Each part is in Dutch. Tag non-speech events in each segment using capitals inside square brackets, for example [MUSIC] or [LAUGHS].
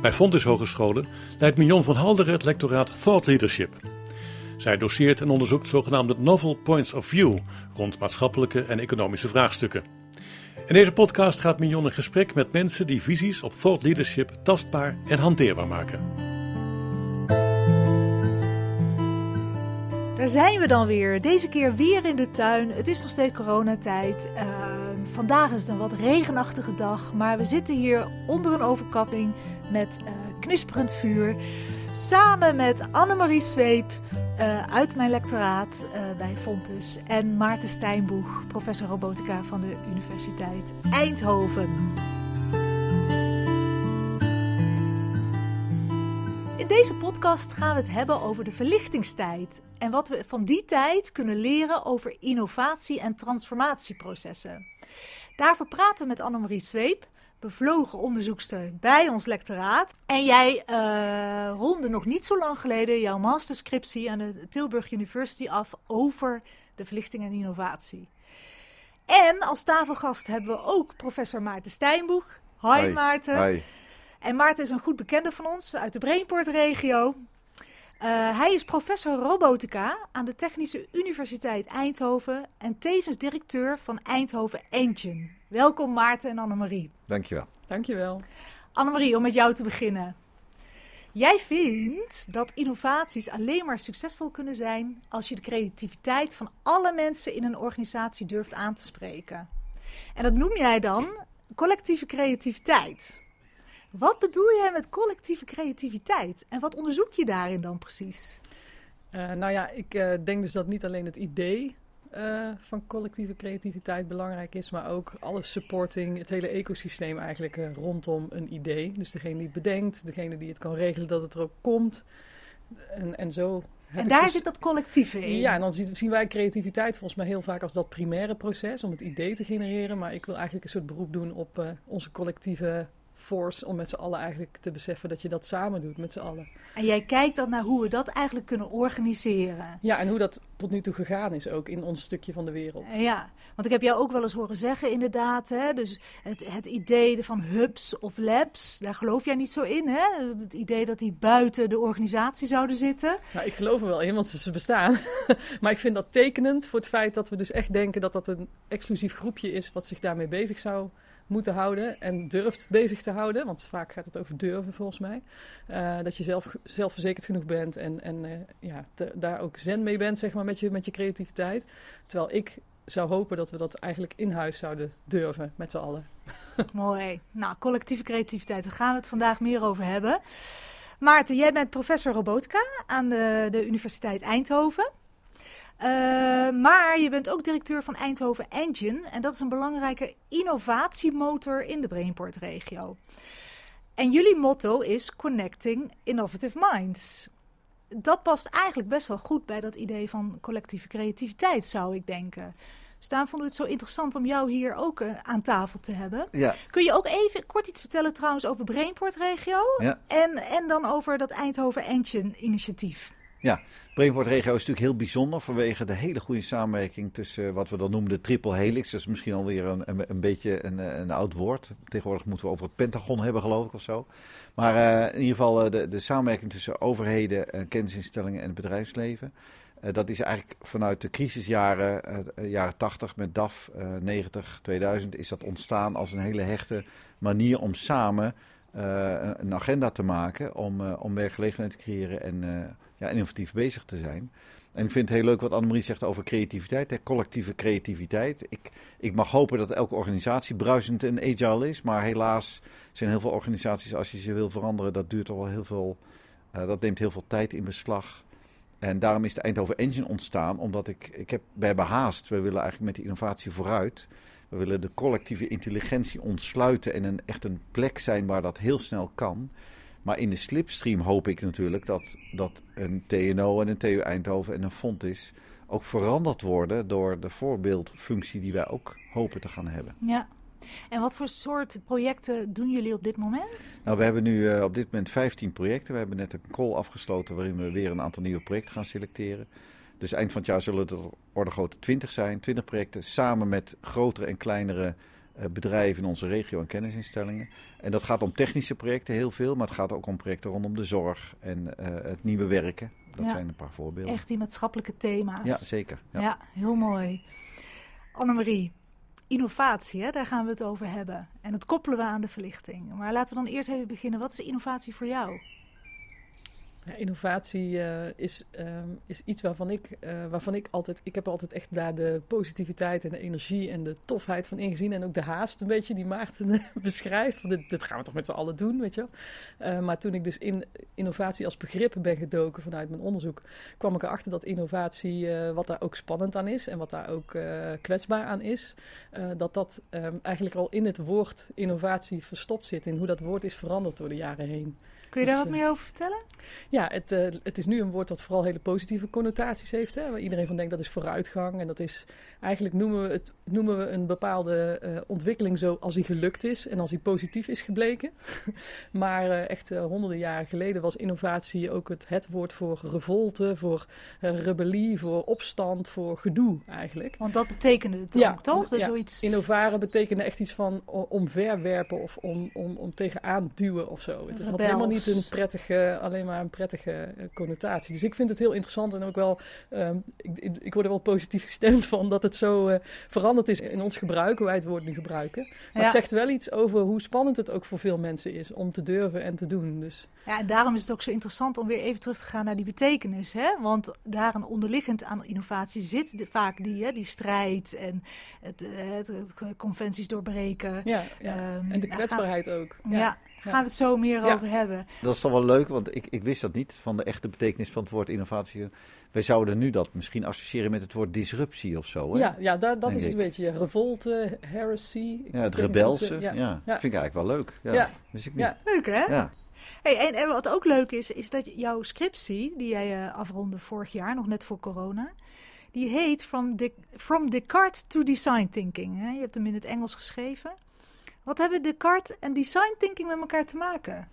Bij Fontys Hogescholen leidt Mignon van Halderen het lectoraat Thought Leadership. Zij doseert en onderzoekt zogenaamde novel points of view rond maatschappelijke en economische vraagstukken. In deze podcast gaat Mignon in gesprek met mensen die visies op thought leadership tastbaar en hanteerbaar maken. Daar zijn we dan weer. Deze keer weer in de tuin. Het is nog steeds coronatijd. Uh, vandaag is het een wat regenachtige dag. Maar we zitten hier onder een overkapping met uh, knisperend vuur. Samen met Annemarie Zweep uh, uit mijn lectoraat uh, bij Fontes. En Maarten Stijnboeg, professor robotica van de Universiteit Eindhoven. In deze podcast gaan we het hebben over de verlichtingstijd en wat we van die tijd kunnen leren over innovatie en transformatieprocessen. Daarvoor praten we met Annemarie Zweep, bevlogen onderzoekster bij ons lectoraat. En jij uh, ronde nog niet zo lang geleden jouw masterscriptie aan de Tilburg University af over de verlichting en innovatie. En als tafelgast hebben we ook professor Maarten Stijnboeg. Hi, Hi. Maarten. Hi. En Maarten is een goed bekende van ons uit de Brainport-regio. Uh, hij is professor robotica aan de Technische Universiteit Eindhoven en tevens directeur van Eindhoven Engine. Welkom Maarten en Annemarie. Dankjewel. Dankjewel. Annemarie, om met jou te beginnen. Jij vindt dat innovaties alleen maar succesvol kunnen zijn als je de creativiteit van alle mensen in een organisatie durft aan te spreken. En dat noem jij dan collectieve creativiteit. Wat bedoel jij met collectieve creativiteit en wat onderzoek je daarin dan precies? Uh, nou ja, ik uh, denk dus dat niet alleen het idee uh, van collectieve creativiteit belangrijk is, maar ook alle supporting, het hele ecosysteem eigenlijk rondom een idee. Dus degene die het bedenkt, degene die het kan regelen dat het er ook komt. En, en zo. En daar dus, zit dat collectieve in. Ja, en dan zien, zien wij creativiteit volgens mij heel vaak als dat primaire proces om het idee te genereren. Maar ik wil eigenlijk een soort beroep doen op onze collectieve force om met z'n allen eigenlijk te beseffen dat je dat samen doet met z'n allen. En jij kijkt dan naar hoe we dat eigenlijk kunnen organiseren. Ja, en hoe dat tot nu toe gegaan is ook in ons stukje van de wereld. Ja, want ik heb jou ook wel eens horen zeggen inderdaad, hè, dus het, het idee van hubs of labs, daar geloof jij niet zo in, hè? Het idee dat die buiten de organisatie zouden zitten. Nou, ik geloof er wel in, want ze bestaan. [LAUGHS] maar ik vind dat tekenend voor het feit dat we dus echt denken dat dat een exclusief groepje is wat zich daarmee bezig zou moeten houden en durft bezig te houden. Want vaak gaat het over durven volgens mij. Uh, dat je zelf, zelfverzekerd genoeg bent en, en uh, ja, daar ook zen mee bent zeg maar, met, je, met je creativiteit. Terwijl ik zou hopen dat we dat eigenlijk in huis zouden durven met z'n allen. [LAUGHS] Mooi. Nou, collectieve creativiteit, daar gaan we het vandaag meer over hebben. Maarten, jij bent professor robotica aan de, de Universiteit Eindhoven. Uh, maar je bent ook directeur van Eindhoven Engine. En dat is een belangrijke innovatiemotor in de Brainport-regio. En jullie motto is Connecting Innovative Minds. Dat past eigenlijk best wel goed bij dat idee van collectieve creativiteit, zou ik denken. Dus daarom vonden we het zo interessant om jou hier ook uh, aan tafel te hebben. Ja. Kun je ook even kort iets vertellen trouwens over Brainport-regio? Ja. En, en dan over dat Eindhoven Engine-initiatief? Ja, Brainport-regio is natuurlijk heel bijzonder vanwege de hele goede samenwerking tussen wat we dan noemen de triple helix. Dat is misschien alweer een, een, beetje een, een, oud woord. Tegenwoordig moeten we over het Pentagon hebben, geloof ik, of zo. Maar uh, in ieder geval de, de samenwerking tussen overheden, kennisinstellingen en het bedrijfsleven. dat is eigenlijk vanuit de crisisjaren, jaren 80 met DAF, 90, 2000, is dat ontstaan als een hele hechte manier om samen een agenda te maken om, om werkgelegenheid te creëren en ja, innovatief bezig te zijn. En ik vind het heel leuk wat Annemarie zegt over creativiteit, hè, collectieve creativiteit. Ik, ik mag hopen dat elke organisatie bruisend en agile is, maar helaas zijn heel veel organisaties, als je ze wil veranderen, dat duurt toch wel heel veel, uh, dat neemt heel veel tijd in beslag. En daarom is de Eindhoven Engine ontstaan, omdat ik, ik heb, wij hebben haast. We willen eigenlijk met die innovatie vooruit. We willen de collectieve intelligentie ontsluiten en een, echt een plek zijn waar dat heel snel kan. Maar in de slipstream hoop ik natuurlijk dat, dat een TNO en een TU Eindhoven en een Fontis ook veranderd worden door de voorbeeldfunctie die wij ook hopen te gaan hebben. Ja. En wat voor soort projecten doen jullie op dit moment? Nou, we hebben nu uh, op dit moment 15 projecten. We hebben net een call afgesloten waarin we weer een aantal nieuwe projecten gaan selecteren. Dus eind van het jaar zullen het er orde grote 20 zijn. 20 projecten samen met grotere en kleinere eh, bedrijven in onze regio en kennisinstellingen. En dat gaat om technische projecten heel veel, maar het gaat ook om projecten rondom de zorg en eh, het nieuwe werken. Dat Ja. zijn een paar voorbeelden. Echt die maatschappelijke thema's. Ja, zeker. Ja, Ja. heel mooi. Annemarie, innovatie, hè, daar gaan we het over hebben. En dat koppelen we aan de verlichting. Maar laten we dan eerst even beginnen. Wat is innovatie voor jou? Ja, innovatie eh, is, ehm, is iets waarvan ik, eh, waarvan ik altijd... Ik heb altijd echt daar de positiviteit en de energie en de tofheid van ingezien. En ook de haast een beetje die Maarten [LAUGHS] beschrijft. Van dit, dit gaan we toch met z'n allen doen, weet je. Eh, maar toen ik dus in innovatie als begrip ben gedoken vanuit mijn onderzoek... kwam ik erachter dat innovatie, wat daar ook spannend aan is... en wat daar ook kwetsbaar aan is... dat dat ehm, eigenlijk al in het woord innovatie verstopt zit. In hoe dat woord is veranderd door de jaren heen. Kun je daar Dus, wat eh, meer over vertellen? Ja, het, eh, het is nu een woord dat vooral hele positieve connotaties heeft. Hè, waar iedereen van denkt dat is vooruitgang. En dat is eigenlijk noemen we, het, noemen we een bepaalde eh, ontwikkeling zo als die gelukt is en als die positief is gebleken. [LAUGHS] maar echt honderden jaren geleden was innovatie ook het, het woord voor revolte, voor rebellie, voor opstand, voor gedoe eigenlijk. Want dat betekende het Ja, ook, toch? Dus ja. zoiets... Innovaren betekende echt iets van omverwerpen of om, om, om tegenaan duwen of zo. Het had helemaal niet een prettige, alleen maar een prettige eh, connotatie. Dus ik vind het heel interessant en ook wel, ehm, ik, ik, word er wel positief gestemd van dat het zo eh, veranderd is in ons gebruik, hoe wij het woord nu gebruiken. Maar Ja. het zegt wel iets over hoe spannend het ook voor veel mensen is om te durven en te doen. Dus Ja, en daarom is het ook zo interessant om weer even terug te gaan naar die betekenis. Hè? Want daarin onderliggend aan innovatie zit de- vaak die, hè, die strijd en het, eh, het, het conventies doorbreken. ja, ja. Ehm, en de daar kwetsbaarheid ook. Gaan, ja, gaan we het zo meer Ja. over hebben. Dat is toch wel leuk, want ik, ik wist dat niet van de echte betekenis van het woord innovatie. Wij zouden nu dat misschien associëren met het woord disruptie of zo. Hè? Ja, ja dat Denk is het een beetje revolte, heresy. Ja, het rebelse. Ja, ja. vind ik eigenlijk wel leuk. Ja, Ja. Wist ik niet. Ja. Leuk hè? Ja. Hey, en, en wat ook leuk is, is dat jouw scriptie, die jij eh, afronde vorig jaar, nog net voor corona, die heet From, De From Descartes to Design Thinking. Hè? Je hebt hem in het Engels geschreven. Wat hebben Descartes en design thinking met elkaar te maken?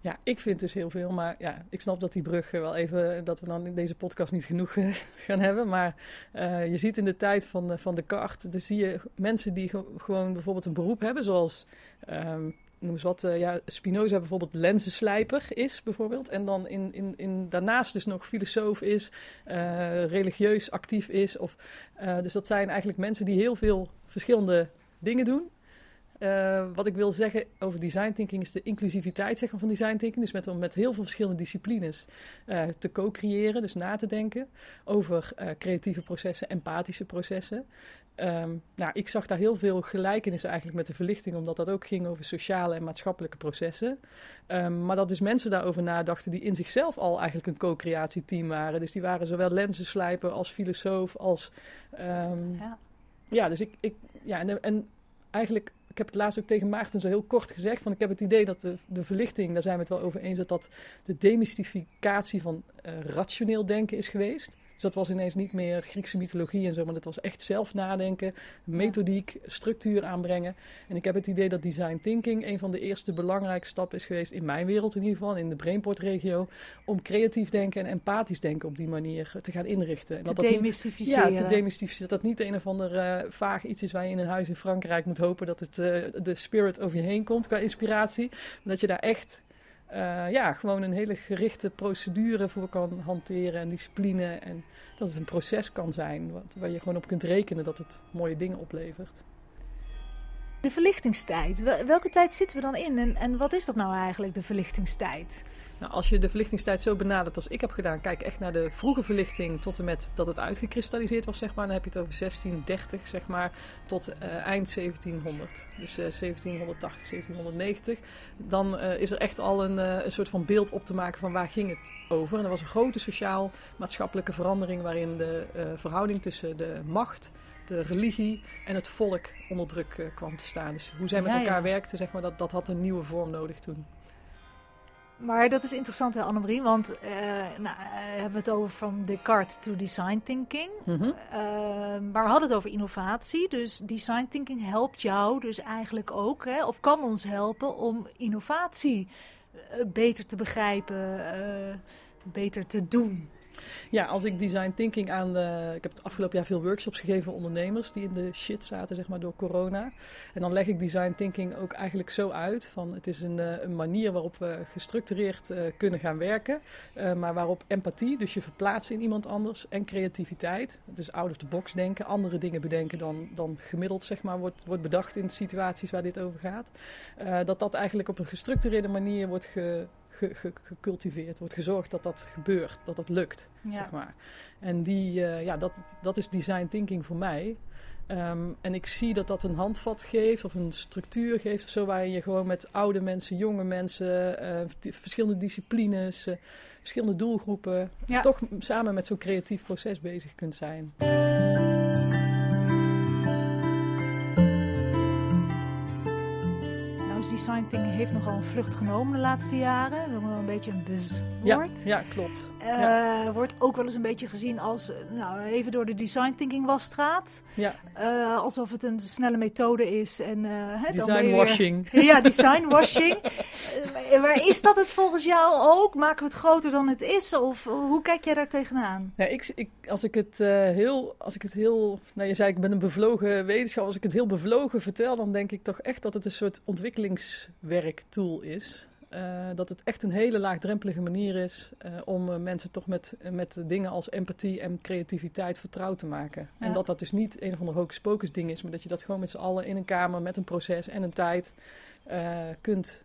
Ja, ik vind dus heel veel. Maar ja, ik snap dat die brug wel even... dat we dan in deze podcast niet genoeg eh, gaan hebben. Maar eh, je ziet in de tijd van, van de kaart... dus zie je mensen die ge- gewoon bijvoorbeeld een beroep hebben... zoals, ehm, noem eens wat... eh, ja, Spinoza bijvoorbeeld lensenslijper is, bijvoorbeeld. En dan in, in, in, daarnaast dus nog filosoof is... religieus actief is. Of, dus dat zijn eigenlijk mensen die heel veel verschillende dingen doen... Eh, wat ik wil zeggen over design thinking is de inclusiviteit zeg maar, van design thinking. Dus met, om met heel veel verschillende disciplines eh, te co-creëren, dus na te denken over eh, creatieve processen, empathische processen. Ehm, nou, ik zag daar heel veel gelijkenissen eigenlijk met de verlichting, omdat dat ook ging over sociale en maatschappelijke processen. Ehm, maar dat dus mensen daarover nadachten die in zichzelf al eigenlijk een co-creatieteam waren. Dus die waren zowel lensenslijper als filosoof als... ehm, Ja. ja, dus ik, ik ja, en, en eigenlijk, ik heb het laatst ook tegen Maarten zo heel kort gezegd, van ik heb het idee dat de, verlichting, daar zijn we het wel over eens, dat dat de demystificatie van eh, rationeel denken is geweest. Dus dat was ineens niet meer Griekse mythologie en zo, maar dat was echt zelf nadenken, methodiek, structuur aanbrengen. En ik heb het idee dat design thinking een van de eerste belangrijke stappen is geweest, in mijn wereld in ieder geval, in de Brainport-regio, om creatief denken en empathisch denken op die manier te gaan inrichten. En Te dat dat niet- demystificeren. ja, te demystificeren. Dat dat niet een of ander eh, vaag iets is waar je in een huis in Frankrijk moet hopen dat het eh, de spirit over je heen komt qua inspiratie. Maar dat je daar echt eh, ja, gewoon een hele gerichte procedure voor kan hanteren en discipline. En dat het een proces kan zijn wat, waar je gewoon op kunt rekenen dat het mooie dingen oplevert. De verlichtingstijd. Wel- Welke tijd zitten we dan in? En, en wat is dat nou eigenlijk, de verlichtingstijd? Nou, als je de verlichtingstijd zo benadert als ik heb gedaan, kijk echt naar de vroege verlichting tot en met dat het uitgekristalliseerd was, zeg maar. Dan heb je het over 1630, zeg maar, tot eh, eind 1700. Dus eh, 1780, 1790. Dan eh, is er echt al een, eh, een soort van beeld op te maken van waar ging het over. En er was een grote sociaal-maatschappelijke verandering waarin de eh, verhouding tussen de macht, de religie en het volk onder druk eh, kwam te staan. Dus hoe zij met Ja, elkaar ja. werkten, zeg maar, dat, dat had een nieuwe vorm nodig toen. Maar dat is interessant, hè, Annemarie? Want eh nou, eh, hebben we het over from Descartes to design thinking. Mhm. Eh, maar we hadden het over innovatie. Dus design thinking helpt jou dus eigenlijk ook, hè, of kan ons helpen om innovatie eh, beter te begrijpen, eh, beter te doen. Ja, als ik design thinking aan. Ik heb het afgelopen jaar veel workshops gegeven voor ondernemers die in de shit zaten, zeg maar, door corona. En dan leg ik design thinking ook eigenlijk zo uit van het is een, eh, een manier waarop we gestructureerd uh, kunnen gaan werken. Uh, maar waarop empathie, dus je verplaatsen in iemand anders, en creativiteit, dus out of the box denken, andere dingen bedenken dan, dan gemiddeld, zeg maar, wordt, wordt bedacht in situaties waar dit over gaat. dat dat eigenlijk op een gestructureerde manier wordt ge ge, ge, gecultiveerd, wordt gezorgd dat dat gebeurt, dat dat lukt. Ja. Zeg maar. En die, uh, ja, dat, dat is design thinking voor mij. Um, en ik zie dat dat een handvat geeft of een structuur geeft of zo, waar je gewoon met oude mensen, jonge mensen, uh, verschillende disciplines, uh, verschillende doelgroepen, ja. toch samen met zo'n creatief proces bezig kunt zijn. Design thinking heeft nogal een vlucht genomen de laatste jaren. Dat is wel een beetje een Ja, ja klopt. Uh, Wordt ook wel eens een beetje gezien als, nou, even door de design thinking wasstraat. Ja. Uh, alsof het een snelle methode is. En, uh, design washing. [LAUGHS] ja, design washing. maar is dat het volgens jou ook? Maken we het groter dan het is? Of hoe kijk jij daar tegenaan? Ja, ik, ik, als ik het heel, als ik het heel, nou je zei ik ben een bevlogen wetenschapper. Als ik het heel bevlogen vertel, dan denk ik toch echt dat het een soort ontwikkelings werktool is. Uh, dat het echt een hele laagdrempelige manier is uh, om uh, mensen toch met, met dingen als empathie en creativiteit vertrouwd te maken. Ja. En dat dat dus niet een of ander hocus pocus ding is, maar dat je dat gewoon met z'n allen in een kamer met een proces en een tijd kunt,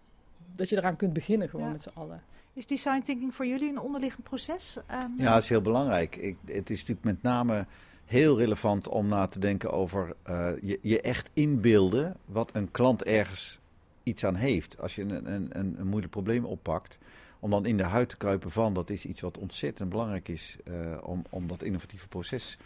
dat je eraan kunt beginnen gewoon ja. met z'n allen. Is design thinking voor jullie een onderliggend proces? Um, ja, dat is heel belangrijk. Ik, het is natuurlijk met name heel relevant om na te denken over je, je echt inbeelden wat een klant ergens iets aan heeft. Als je een, een, een, een moeilijk probleem oppakt, om dan in de huid te kruipen van, dat is iets wat ontzettend belangrijk is uh, om, om dat innovatieve proces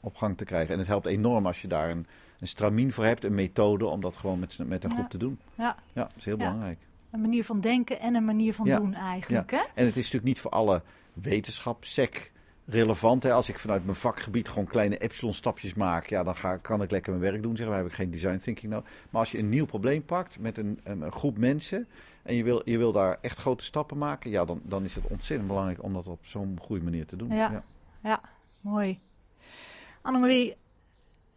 op gang te krijgen. En het helpt enorm als je daar een, een stramien voor hebt, een methode om dat gewoon met, met een groep te doen. Ja, ja dat is heel belangrijk. Een manier van denken en een manier van doen eigenlijk. Hè? En het is natuurlijk niet voor alle wetenschap, sec relevant. Hè? Als ik vanuit mijn vakgebied gewoon kleine epsilon-stapjes maak, ja, dan ga, kan ik lekker mijn werk doen. Zeggen, we hebben geen design thinking nodig. Maar als je een nieuw probleem pakt met een, een, groep mensen en je wil, je wil daar echt grote stappen maken, ja, dan, dan is het ontzettend belangrijk om dat op zo'n goede manier te doen. Ja, ja. ja mooi. Annemarie,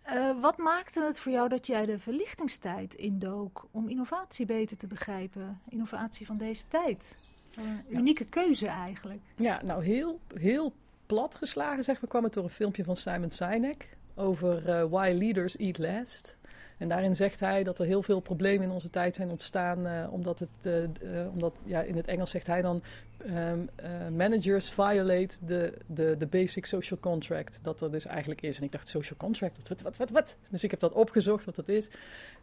uh, wat maakte het voor jou dat jij de verlichtingstijd indook om innovatie beter te begrijpen? Innovatie van deze tijd. Een unieke keuze eigenlijk. Ja, nou heel, heel plat geslagen, zeg maar, kwam het door een filmpje van Simon Sinek over uh, Why Leaders Eat Last. En daarin zegt hij dat er heel veel problemen in onze tijd zijn ontstaan, uh, omdat, het, uh, uh, omdat ja, in het Engels zegt hij dan um, managers violate de, de, de basic social contract, dat er dus eigenlijk is. En ik dacht, social contract, wat, wat, wat, wat? Dus ik heb dat opgezocht, wat dat is.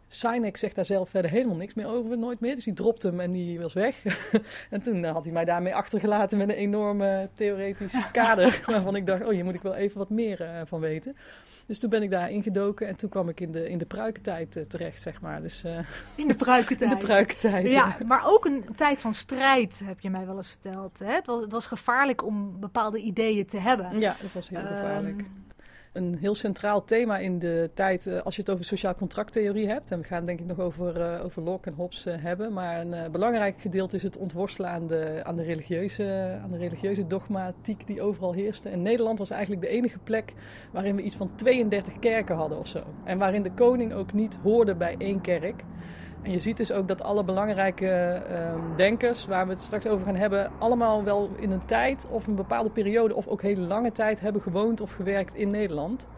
Sinek zegt daar zelf verder helemaal niks meer over, nooit meer. Dus die dropt hem en die was weg. [LAUGHS] en toen had hij mij daarmee achtergelaten met een enorme theoretisch [LAUGHS] kader, waarvan ik dacht, oh, hier moet ik wel even wat meer van weten. Dus toen ben ik daar ingedoken en toen kwam ik in de, in de pruikentijd uh, terecht, zeg maar. Dus, uh, in de pruikentijd? [LAUGHS] in de pruikentijd, ja, ja. Maar ook een tijd van strijd, heb je mij wel eens verteld. Hè? Het, was, het was gevaarlijk om bepaalde ideeën te hebben. Ja, dat was heel gevaarlijk. Um, een heel centraal thema in de tijd uh, als je het over sociaal contracttheorie hebt. En we gaan denk ik nog over, uh, over Locke en Hobbes uh, hebben. Maar een belangrijk gedeelte is het ontworstelen aan de, aan, de religieuze, aan de religieuze dogmatiek die overal heerste. En Nederland was eigenlijk de enige plek waarin we iets van 32 kerken hadden of zo. En waarin de koning ook niet hoorde bij één kerk. En je ziet dus ook dat alle belangrijke uh, denkers, waar we het straks over gaan hebben, allemaal wel in een tijd of een bepaalde periode of ook hele lange tijd hebben gewoond of gewerkt in Nederland.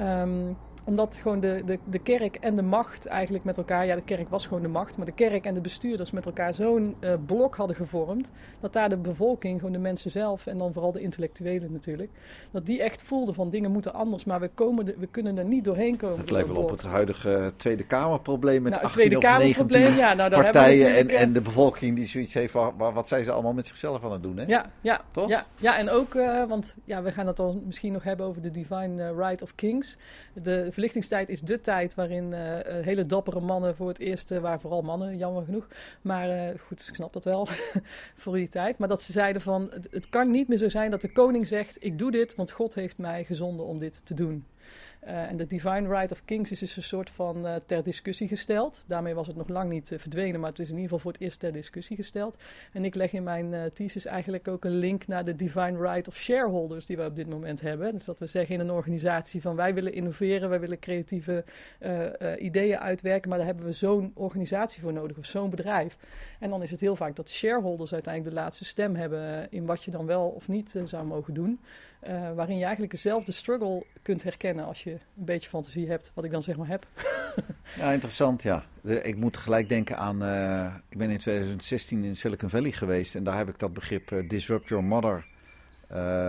Um, omdat gewoon de, de, de kerk en de macht eigenlijk met elkaar, ja de kerk was gewoon de macht, maar de kerk en de bestuurders met elkaar zo'n uh, blok hadden gevormd, dat daar de bevolking, gewoon de mensen zelf en dan vooral de intellectuelen natuurlijk, dat die echt voelden van dingen moeten anders, maar we, komen we kunnen er niet doorheen komen. Het lijkt wel op het huidige Tweede Kamerprobleem met nou, 18 Tweede Kamerprobleem, ja, nou, daar partijen en, en de bevolking die zoiets heeft van wat zijn ze allemaal met zichzelf aan het doen, hè? Ja, ja, Toch? ja, ja en ook, uh, want ja, we gaan het dan misschien nog hebben over de Divine Right of Kings. De verlichtingstijd is de tijd waarin uh, hele dappere mannen voor het eerst, uh, waar vooral mannen, jammer genoeg, maar goed, ik snap dat wel [LAUGHS] voor die tijd, maar dat ze zeiden van het, kan niet meer zo zijn dat de koning zegt ik doe dit, want God heeft mij gezonden om dit te doen. Uh, en de Divine Right of Kings is dus een soort van uh, ter discussie gesteld. Daarmee was het nog lang niet uh, verdwenen, maar het is in ieder geval voor het eerst ter discussie gesteld. En ik leg in mijn thesis eigenlijk ook een link naar de Divine Right of Shareholders die we op dit moment hebben. Dus dat we zeggen in een organisatie van wij willen innoveren, wij willen creatieve ideeën uitwerken, maar daar hebben we zo'n organisatie voor nodig of zo'n bedrijf. En dan is het heel vaak dat de shareholders uiteindelijk de laatste stem hebben in wat je dan wel of niet zou mogen doen. Waarin je eigenlijk dezelfde struggle kunt herkennen als je een beetje fantasie hebt, wat ik dan zeg maar heb. [LAUGHS] ja, interessant, ja. ik moet gelijk denken aan, uh, ik ben in 2016 in Silicon Valley geweest en daar heb ik dat begrip uh, disrupt your mother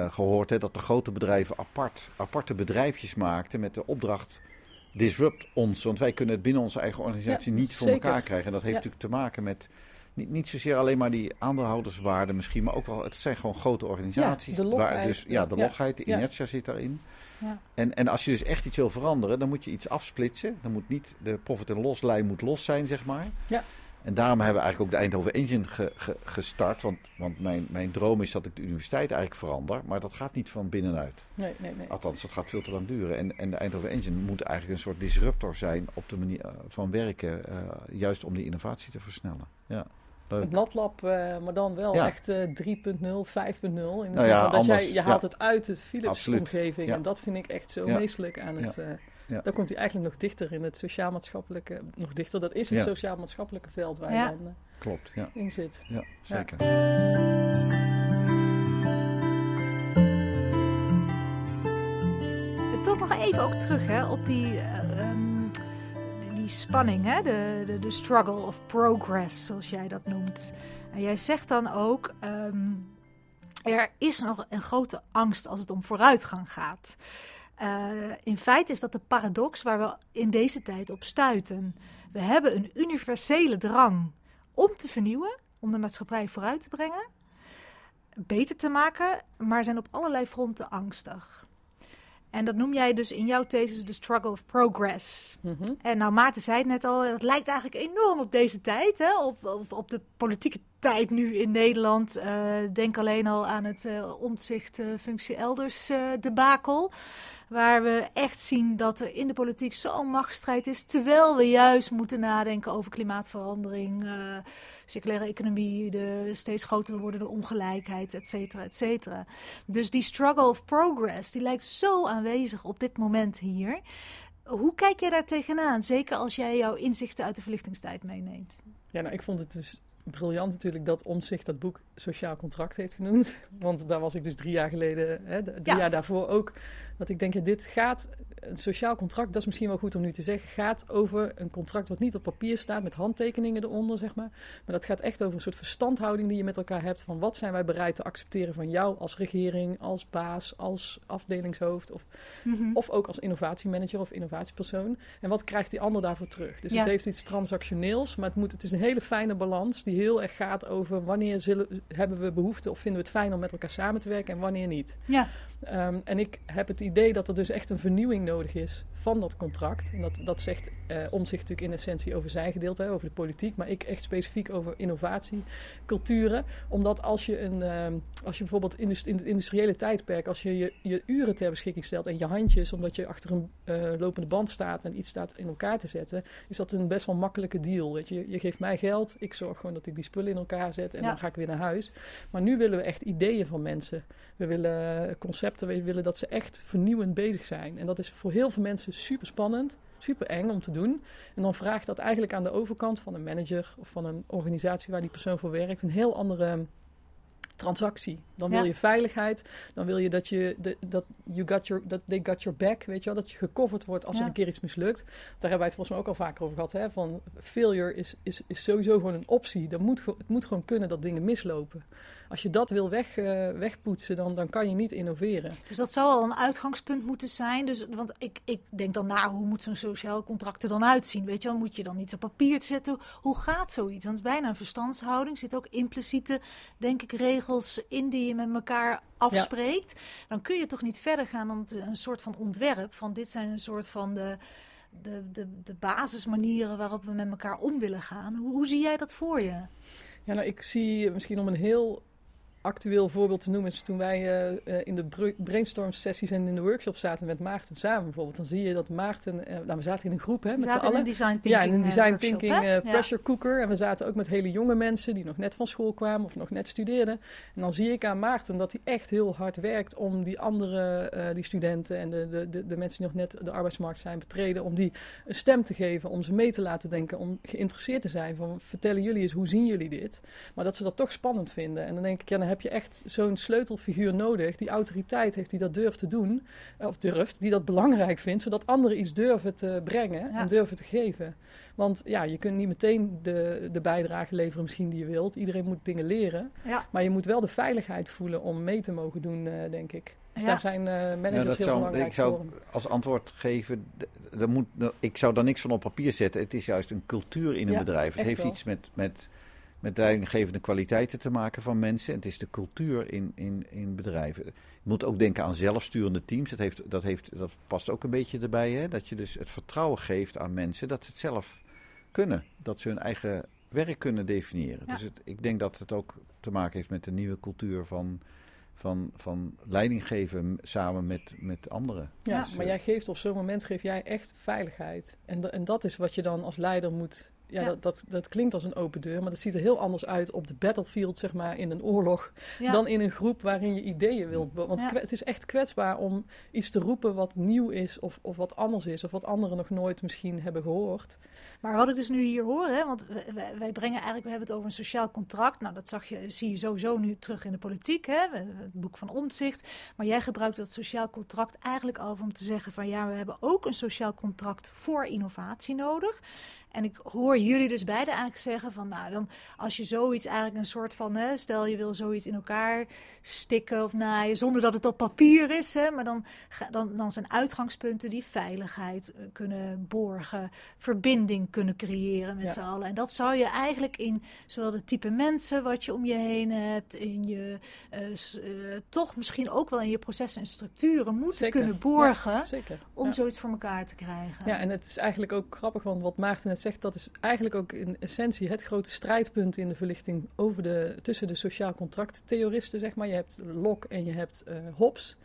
gehoord. Hè, dat de grote bedrijven apart, aparte bedrijfjes maakten met de opdracht disrupt ons. Want wij kunnen het binnen onze eigen organisatie niet voor elkaar krijgen. En dat heeft natuurlijk te maken met niet, niet zozeer alleen maar die aandeelhouderswaarde misschien, maar ook wel, het zijn gewoon grote organisaties. Ja, de logheid. Waar dus, ja, de logheid, de inertia zit daarin. Ja. En, en als je dus echt iets wil veranderen, dan moet je iets afsplitsen. Dan moet niet de profit- en loslijn moet los zijn, zeg maar. Ja. En daarom hebben we eigenlijk ook de Eindhoven Engine gestart. Want, want mijn, mijn droom is dat ik de universiteit eigenlijk verander. Maar dat gaat niet van binnenuit. Nee, nee, nee. Althans, dat gaat veel te lang duren. En, en de Eindhoven Engine moet eigenlijk een soort disruptor zijn op de manier eh, van werken. Uh, juist om die innovatie te versnellen. Ja. Het NatLab, uh, maar dan wel echt uh, 3.0, 5.0. In de nou ja, dat jij, je haalt het uit de Philips-omgeving. En dat vind ik echt zo meestelijk aan het... Uh, dan komt hij eigenlijk nog dichter in het sociaal-maatschappelijke... Nog dichter, dat is het sociaal-maatschappelijke veld waar je dan Klopt, ja. in zit. Ja, zeker. Toch nog even ook terug hè, op die... Um, die spanning, hè? De, de, de struggle of progress, zoals jij dat noemt. En jij zegt dan ook, um, er is nog een grote angst als het om vooruitgang gaat. Uh, in feite is dat de paradox waar we in deze tijd op stuiten. We hebben een universele drang om te vernieuwen, om de maatschappij vooruit te brengen, beter te maken, maar zijn op allerlei fronten angstig. En dat noem jij dus in jouw thesis de struggle of progress. Mhm. En nou, Maarten zei het net al, het lijkt eigenlijk enorm op deze tijd, hè? Op, op, op de politieke tijd nu in Nederland. Uh, denk alleen al aan het uh, omzicht uh, functie elders debakel. Waar we echt zien dat er in de politiek zo'n machtsstrijd is. Terwijl we juist moeten nadenken over klimaatverandering, circulaire economie, de steeds groter wordende ongelijkheid, et cetera, et cetera. Dus die struggle of progress, die lijkt zo aanwezig op dit moment hier. Hoe kijk jij daar tegenaan? Zeker als jij jouw inzichten uit de verlichtingstijd meeneemt. Ja, nou, ik vond het dus briljant natuurlijk dat Omzicht dat boek Sociaal Contract heeft genoemd. [LAUGHS] Want daar was ik dus drie jaar geleden, hè, drie ja. jaar daarvoor ook. Dat ik denk, ja, dit gaat, een sociaal contract, dat is misschien wel goed om nu te zeggen, gaat over een contract wat niet op papier staat met handtekeningen eronder, zeg maar. Maar dat gaat echt over een soort verstandhouding die je met elkaar hebt van wat zijn wij bereid te accepteren van jou als regering, als baas, als afdelingshoofd of, mm -hmm. of ook als innovatiemanager of innovatiepersoon. En wat krijgt die ander daarvoor terug? Dus ja. het heeft iets transactioneels, maar het, moet, het is een hele fijne balans die heel erg gaat over wanneer zullen, hebben we behoefte of vinden we het fijn om met elkaar samen te werken en wanneer niet. Ja. Um, en ik heb het idee dat er dus echt een vernieuwing nodig is van dat contract. En dat, dat zegt uh, Omzicht natuurlijk in essentie over zijn gedeelte, hè, over de politiek, maar ik echt specifiek over innovatie, culturen. Omdat als je, een, um, als je bijvoorbeeld in, in het industriële tijdperk, als je, je je uren ter beschikking stelt en je handjes, omdat je achter een uh, lopende band staat en iets staat in elkaar te zetten, is dat een best wel makkelijke deal. Weet je. je geeft mij geld, ik zorg gewoon dat ik die spullen in elkaar zet en ja. dan ga ik weer naar huis. Maar nu willen we echt ideeën van mensen. We willen concepten, we willen dat ze echt vernieuwend bezig zijn. En dat is voor heel veel mensen super spannend, super eng om te doen. En dan vraagt dat eigenlijk aan de overkant van een manager of van een organisatie waar die persoon voor werkt een heel andere transactie. Dan wil Ja. je veiligheid, dan wil je dat je de, dat you got your dat they got your back, weet je wel, dat je gecoverd wordt als Ja. er een keer iets mislukt. Daar hebben wij het volgens mij ook al vaker over gehad, hè? Van failure is, is, is sowieso gewoon een optie. Dan moet, het moet gewoon kunnen dat dingen mislopen. Als je dat wil weg, eh, wegpoetsen, dan, dan kan je niet innoveren. Dus dat zou al een uitgangspunt moeten zijn. Dus, want ik, ik denk dan, nou, hoe moet zo'n sociaal contract er dan uitzien? Weet je wel, moet je dan iets op papier zetten? Hoe gaat zoiets? Want het is bijna een verstandshouding. Er zitten ook impliciete, denk ik, regels in die je met elkaar afspreekt. Dan kun je toch niet verder gaan dan een soort van ontwerp. Van dit zijn een soort van de, de, de, de basismanieren waarop we met elkaar om willen gaan. Hoe, hoe zie jij dat voor je? Ja, nou, ik zie misschien om een heel actueel voorbeeld te noemen is toen wij uh, in de brainstorm sessies en in de workshop zaten met Maarten samen bijvoorbeeld. Dan zie je dat Maarten, uh, nou we zaten in een groep hè, met z'n allen. Design thinking, ja, in een design workshop, thinking pressure cooker. En we zaten ook met hele jonge mensen die nog net van school kwamen of nog net studeerden. En dan zie ik aan Maarten dat hij echt heel hard werkt om die andere, die studenten en de, de, de, de, mensen die nog net de arbeidsmarkt zijn betreden, om die een stem te geven, om ze mee te laten denken, om geïnteresseerd te zijn van vertellen jullie eens, hoe zien jullie dit? Maar dat ze dat toch spannend vinden. En dan denk ik, ja, dan heb je echt zo'n sleutelfiguur nodig die autoriteit heeft, die dat durft te doen, of durft, die dat belangrijk vindt, zodat anderen iets durven te brengen en durven te geven. Want ja, je kunt niet meteen de, de bijdrage leveren misschien die je wilt. Iedereen moet dingen leren. Ja. Maar je moet wel de veiligheid voelen om mee te mogen doen, uh, denk ik. Dus daar zijn uh, managers heel zou, belangrijk Ik zou voor. als antwoord geven, er moet, ik zou daar niks van op papier zetten. Het is juist een cultuur in een Ja, bedrijf. Het heeft wel. iets met, met, met leidinggevende kwaliteiten te maken van mensen. Het is de cultuur in, in, in bedrijven. Je moet ook denken aan zelfsturende teams. Dat, heeft, dat, heeft, dat past ook een beetje erbij. Hè? Dat je dus het vertrouwen geeft aan mensen dat ze het zelf kunnen. Dat ze hun eigen werk kunnen definiëren. Ja. Dus het, ik denk dat het ook te maken heeft met de nieuwe cultuur van, van, van leiding geven samen met, met anderen. Ja, Dus, maar eh, jij geeft op zo'n moment geef jij echt veiligheid. En, en dat is wat je dan als leider moet. Ja, Ja. Dat, dat, dat klinkt als een open deur, maar dat ziet er heel anders uit op de battlefield, zeg maar, in een oorlog, Ja. dan in een groep waarin je ideeën wilt. Want Ja. het is echt kwetsbaar om iets te roepen wat nieuw is, of, of wat anders is, of wat anderen nog nooit misschien hebben gehoord. Maar wat ik dus nu hier hoor, hè, want wij, brengen eigenlijk, we hebben het over een sociaal contract. Nou, dat zag je, zie je sowieso nu terug in de politiek, hè, het boek van Omtzigt. Maar jij gebruikt dat sociaal contract eigenlijk over om te zeggen van ja, we hebben ook een sociaal contract voor innovatie nodig. En ik hoor jullie dus beiden eigenlijk zeggen van nou, dan als je zoiets eigenlijk een soort van, hè, stel je wil zoiets in elkaar stikken of naaien, zonder dat het op papier is, hè, maar dan, dan, dan zijn uitgangspunten die veiligheid eh, kunnen borgen, verbinding kunnen creëren met Ja. z'n allen. En dat zou je eigenlijk in zowel de type mensen wat je om je heen hebt, in je eh, eh, toch misschien ook wel in je processen en structuren moeten Zeker. kunnen borgen Ja, om Ja. zoiets voor elkaar te krijgen. Ja, en het is eigenlijk ook grappig, want wat Maarten net zegt, dat is eigenlijk ook in essentie het grote strijdpunt in de verlichting over de, tussen de sociaal contracttheoristen, zeg maar. Je hebt Locke en je hebt eh, Hobbes.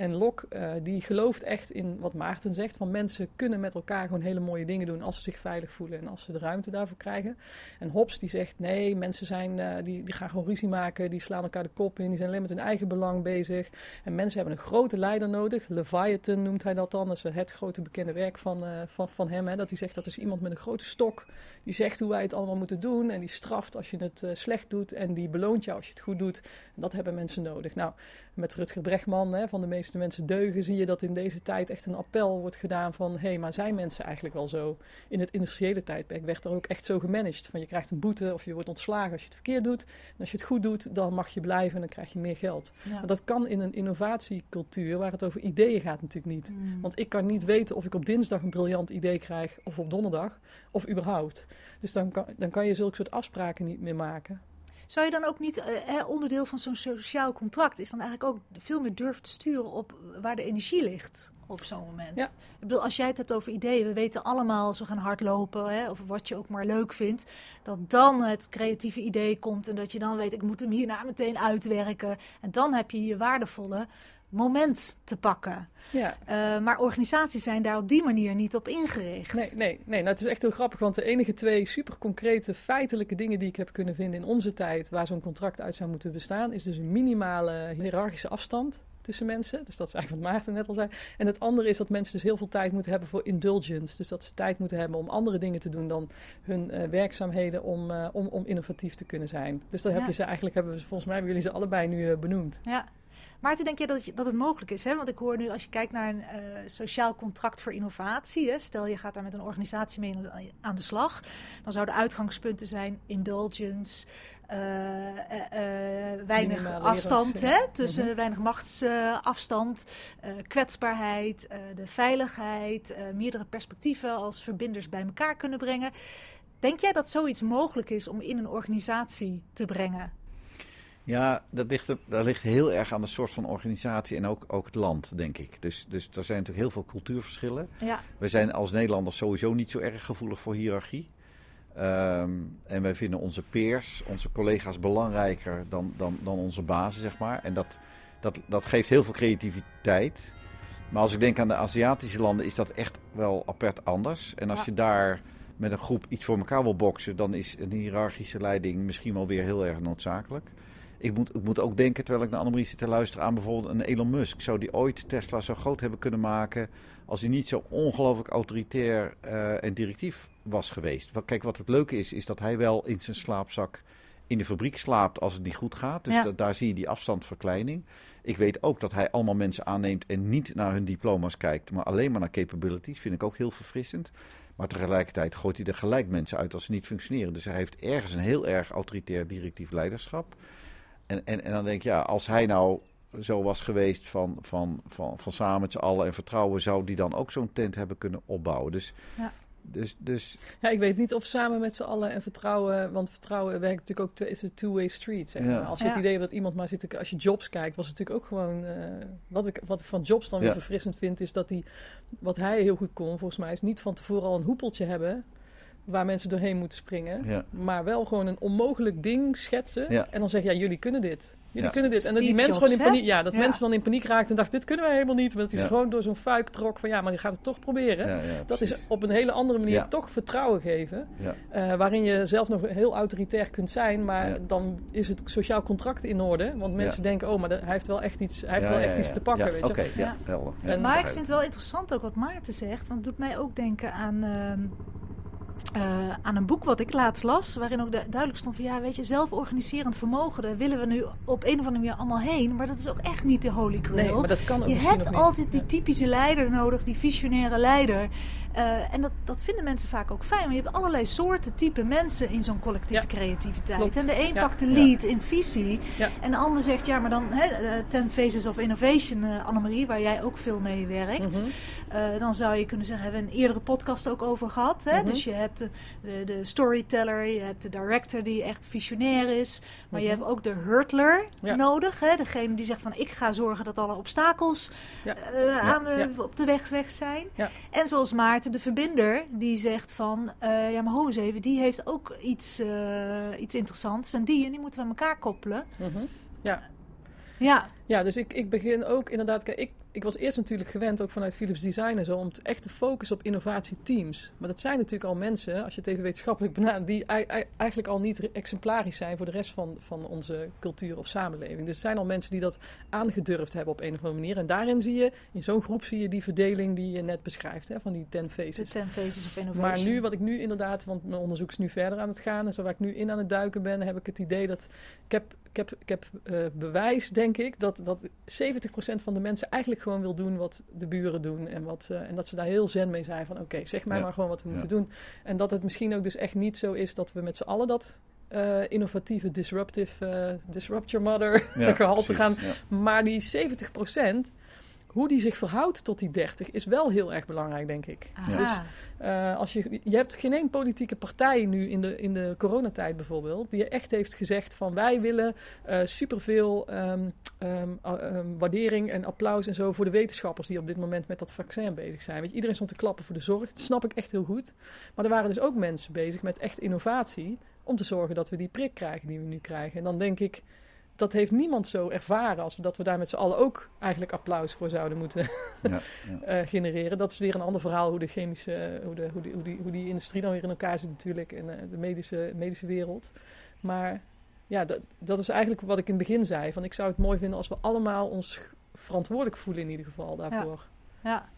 En Locke, eh, die gelooft echt in wat Maarten zegt, van mensen kunnen met elkaar gewoon hele mooie dingen doen als ze zich veilig voelen en als ze de ruimte daarvoor krijgen. En Hobbes die zegt, nee, mensen zijn, eh, die, die gaan gewoon ruzie maken, die slaan elkaar de kop in, die zijn alleen met hun eigen belang bezig. En mensen hebben een grote leider nodig. Leviathan noemt hij dat dan. Dat is het grote bekende werk van, eh, van, van hem. Hè. Dat hij zegt dat is iemand met een grote stok. Die zegt hoe wij het allemaal moeten doen. En die straft als je het slecht doet. En die beloont je als je het goed doet. Dat hebben mensen nodig. Nou, met Rutger Bregman, hè, van de meeste mensen deugen, zie je dat in deze tijd echt een appel wordt gedaan van... hé, hey, maar zijn mensen eigenlijk wel zo? In het industriële tijdperk werd er ook echt zo gemanaged. Van je krijgt een boete of je wordt ontslagen als je het verkeerd doet. En als je het goed doet, dan mag je blijven en dan krijg je meer geld. Ja. Maar dat kan in een innovatiecultuur waar het over ideeën gaat natuurlijk niet. Mm. Want ik kan niet weten of ik op dinsdag een briljant idee krijg of op donderdag of überhaupt. Dus dan kan, dan kan je zulke soort afspraken niet meer maken. Zou je dan ook niet, eh, onderdeel van zo'n sociaal contract, is dan eigenlijk ook veel meer durven te sturen op waar de energie ligt op zo'n moment? Ja. Ik bedoel, als jij het hebt over ideeën, we weten allemaal als we gaan hardlopen, hè, of wat je ook maar leuk vindt, dat dan het creatieve idee komt en dat je dan weet, ik moet hem hierna meteen uitwerken. En dan heb je je waardevolle moment te pakken. Ja. Eh, maar organisaties zijn daar op die manier niet op ingericht. Nee, nee, nee. Nou, het is echt heel grappig, want de enige twee super concrete feitelijke dingen die ik heb kunnen vinden in onze tijd waar zo'n contract uit zou moeten bestaan, is dus een minimale hiërarchische afstand tussen mensen. Dus dat is eigenlijk wat Maarten net al zei. En het andere is dat mensen dus heel veel tijd moeten hebben voor indulgence. Dus dat ze tijd moeten hebben om andere dingen te doen dan hun eh, werkzaamheden om, eh, om, om innovatief te kunnen zijn. Dus dan heb Ja. je ze eigenlijk, hebben we, volgens mij hebben jullie ze allebei nu benoemd. Ja. Maarten, denk je dat, je- dat het mogelijk is? Hè? Want ik hoor nu, als je kijkt naar een eh, sociaal contract voor innovatie, hè? stel je gaat daar met een organisatie mee aan de- slag, dan zouden uitgangspunten zijn indulgence, eh, eh, weinig Minimale afstand, hè? tussen Mhm. weinig machtsafstand, kwetsbaarheid, de veiligheid, meerdere perspectieven als verbinders bij elkaar kunnen brengen. Denk jij dat zoiets mogelijk is om in een organisatie te brengen? Ja, dat ligt, dat ligt heel erg aan de soort van organisatie en ook, ook het land, denk ik. Dus, dus er zijn natuurlijk heel veel cultuurverschillen. Ja, We zijn als Nederlanders sowieso niet zo erg gevoelig voor hiërarchie. Ehm, en wij vinden onze peers, onze collega's belangrijker dan, dan, dan onze bazen, zeg maar. En dat, dat, dat geeft heel veel creativiteit. Maar als ik denk aan de Aziatische landen, is dat echt wel apart anders. En als Ja. je daar met een groep iets voor elkaar wil boksen, dan is een hiërarchische leiding misschien wel weer heel erg noodzakelijk. Ik moet, ik moet ook denken, terwijl ik naar Annemarie zit te luisteren, aan bijvoorbeeld een Elon Musk. Zou die ooit Tesla zo groot hebben kunnen maken als hij niet zo ongelooflijk autoritair eh, en directief was geweest? Kijk, wat het leuke is, is dat hij wel in zijn slaapzak in de fabriek slaapt als het niet goed gaat. Dus Ja. da- daar zie je die afstandverkleining. Ik weet ook dat hij allemaal mensen aanneemt en niet naar hun diploma's kijkt, maar alleen maar naar capabilities. Vind ik ook heel verfrissend. Maar tegelijkertijd gooit hij er gelijk mensen uit als ze niet functioneren. Dus hij heeft ergens een heel erg autoritair directief leiderschap. En, en, en dan denk ik, ja, als hij nou zo was geweest van, van, van, van samen met z'n allen en vertrouwen, zou die dan ook zo'n tent hebben kunnen opbouwen. Dus, Ja. dus, dus Ja, ik weet niet of samen met z'n allen en vertrouwen, want vertrouwen werkt natuurlijk ook, te- is een two-way street. Zeg Ja. Als je het idee hebt dat iemand maar zit, te- als je Jobs kijkt, was het natuurlijk ook gewoon, eh, wat, ik, wat ik van Jobs dan weer Ja. verfrissend vind, is dat hij, wat hij heel goed kon, volgens mij, is niet van tevoren al een hoepeltje hebben waar mensen doorheen moeten springen, ja, maar wel gewoon een onmogelijk ding schetsen Ja. en dan zeggen, ja, jullie kunnen dit. Jullie Ja. kunnen dit. En dat die mensen Jobs, gewoon in hè? paniek, ja, dat Ja. mensen dan in paniek raakten en dachten, dit kunnen wij helemaal niet. Maar dat hij Ja. ze gewoon door zo'n fuik trok van, ja, maar je gaat het toch proberen. ja, ja, Dat is op een hele andere manier Ja. toch vertrouwen geven. Ja. eh, waarin je zelf nog heel autoritair kunt zijn, maar Ja. dan is het sociaal contract in orde. Want mensen denken, oh, maar de- hij heeft wel echt iets, hij heeft Ja, wel ja, echt iets ja. te pakken. Ja, weet je? Ja, Ja. helder. Ja, En- Maar ik vind het wel interessant ook wat Maarten zegt. Want het doet mij ook denken aan, ehm, eh, aan een boek wat ik laatst las. Waarin ook du- duidelijk stond van ja, weet je, zelforganiserend vermogen. Daar willen we nu op een of andere manier allemaal heen. Maar dat is ook echt niet de holy grail. Nee, maar dat kan ook je hebt altijd die typische leider nodig, die visionaire leider. Eh, en dat, dat vinden mensen vaak ook fijn. Want je hebt allerlei soorten, type mensen in zo'n collectieve Ja, creativiteit. klopt. En de een Ja. pakt de Ja. lead in visie. En de ander zegt, ja, maar dan hè, eh, Ten Faces of Innovation, eh, Annemarie, waar jij ook veel mee werkt. Mhm. Dan zou je kunnen zeggen, hebben we een eerdere podcast ook over gehad. Hè? Mhm. Dus je hebt de, de, de storyteller, je hebt de director die echt visionair is. Maar je Mhm. hebt ook de hurtler nodig. Hè? Degene die zegt van ik ga zorgen dat alle obstakels aan op de weg, weg zijn. Ja. En zoals Maarten de verbinder, die zegt van eh, ja maar ho eens even, die heeft ook iets, eh, iets interessants. En die en die moeten we aan elkaar koppelen. Mhm. Ja. Ja, Ja, dus ik, ik begin ook inderdaad. Kijk, ik, ik was eerst natuurlijk gewend, ook vanuit Philips Design en zo, om echt te focussen op innovatieteams. Maar dat zijn natuurlijk al mensen, als je het even wetenschappelijk benadert, die ei- ei- eigenlijk al niet exemplarisch zijn voor de rest van, van onze cultuur of samenleving. Dus het zijn al mensen die dat aangedurfd hebben op een of andere manier. En daarin zie je, in zo'n groep zie je die verdeling die je net beschrijft, hè, van die ten de faces. Ten Faces of Innovation. Maar nu, wat ik nu inderdaad, want mijn onderzoek is nu verder aan het gaan. En zo waar ik nu in aan het duiken ben, heb ik het idee dat. Ik heb, ik heb, ik heb eh, bewijs, denk ik, dat, dat 70% van de mensen eigenlijk gewoon wil doen wat de buren doen. En, wat, eh, en dat ze daar heel zen mee zijn van: oké, zeg mij Ja. maar gewoon wat we Ja. moeten doen. En dat het misschien ook dus echt niet zo is dat we met z'n allen dat. eh, innovatieve, disruptive, disrupt your mother Ja, [LAUGHS] gehalte gaan. Maar die 70%, hoe die zich verhoudt tot die 30, is wel heel erg belangrijk, denk ik. Aha. Dus eh, als je, je hebt geen één politieke partij nu in de, in de coronatijd bijvoorbeeld, die echt heeft gezegd van wij willen eh, superveel ehm, ehm, ehm, waardering en applaus en zo voor de wetenschappers die op dit moment met dat vaccin bezig zijn. Weet je, iedereen stond te klappen voor de zorg, dat snap ik echt heel goed. Maar er waren dus ook mensen bezig met echt innovatie om te zorgen dat we die prik krijgen die we nu krijgen. En dan denk ik, dat heeft niemand zo ervaren als dat we daar met z'n allen ook eigenlijk applaus voor zouden moeten [LAUGHS] Ja, ja. [LAUGHS] eh, genereren. Dat is weer een ander verhaal hoe de chemische, hoe, de, hoe, die, hoe, die, hoe die industrie dan weer in elkaar zit natuurlijk en eh, de medische, medische wereld. Maar ja, dat, dat is eigenlijk wat ik in het begin zei. Van ik zou het mooi vinden als we allemaal ons verantwoordelijk voelen in ieder geval daarvoor. Ja. ja,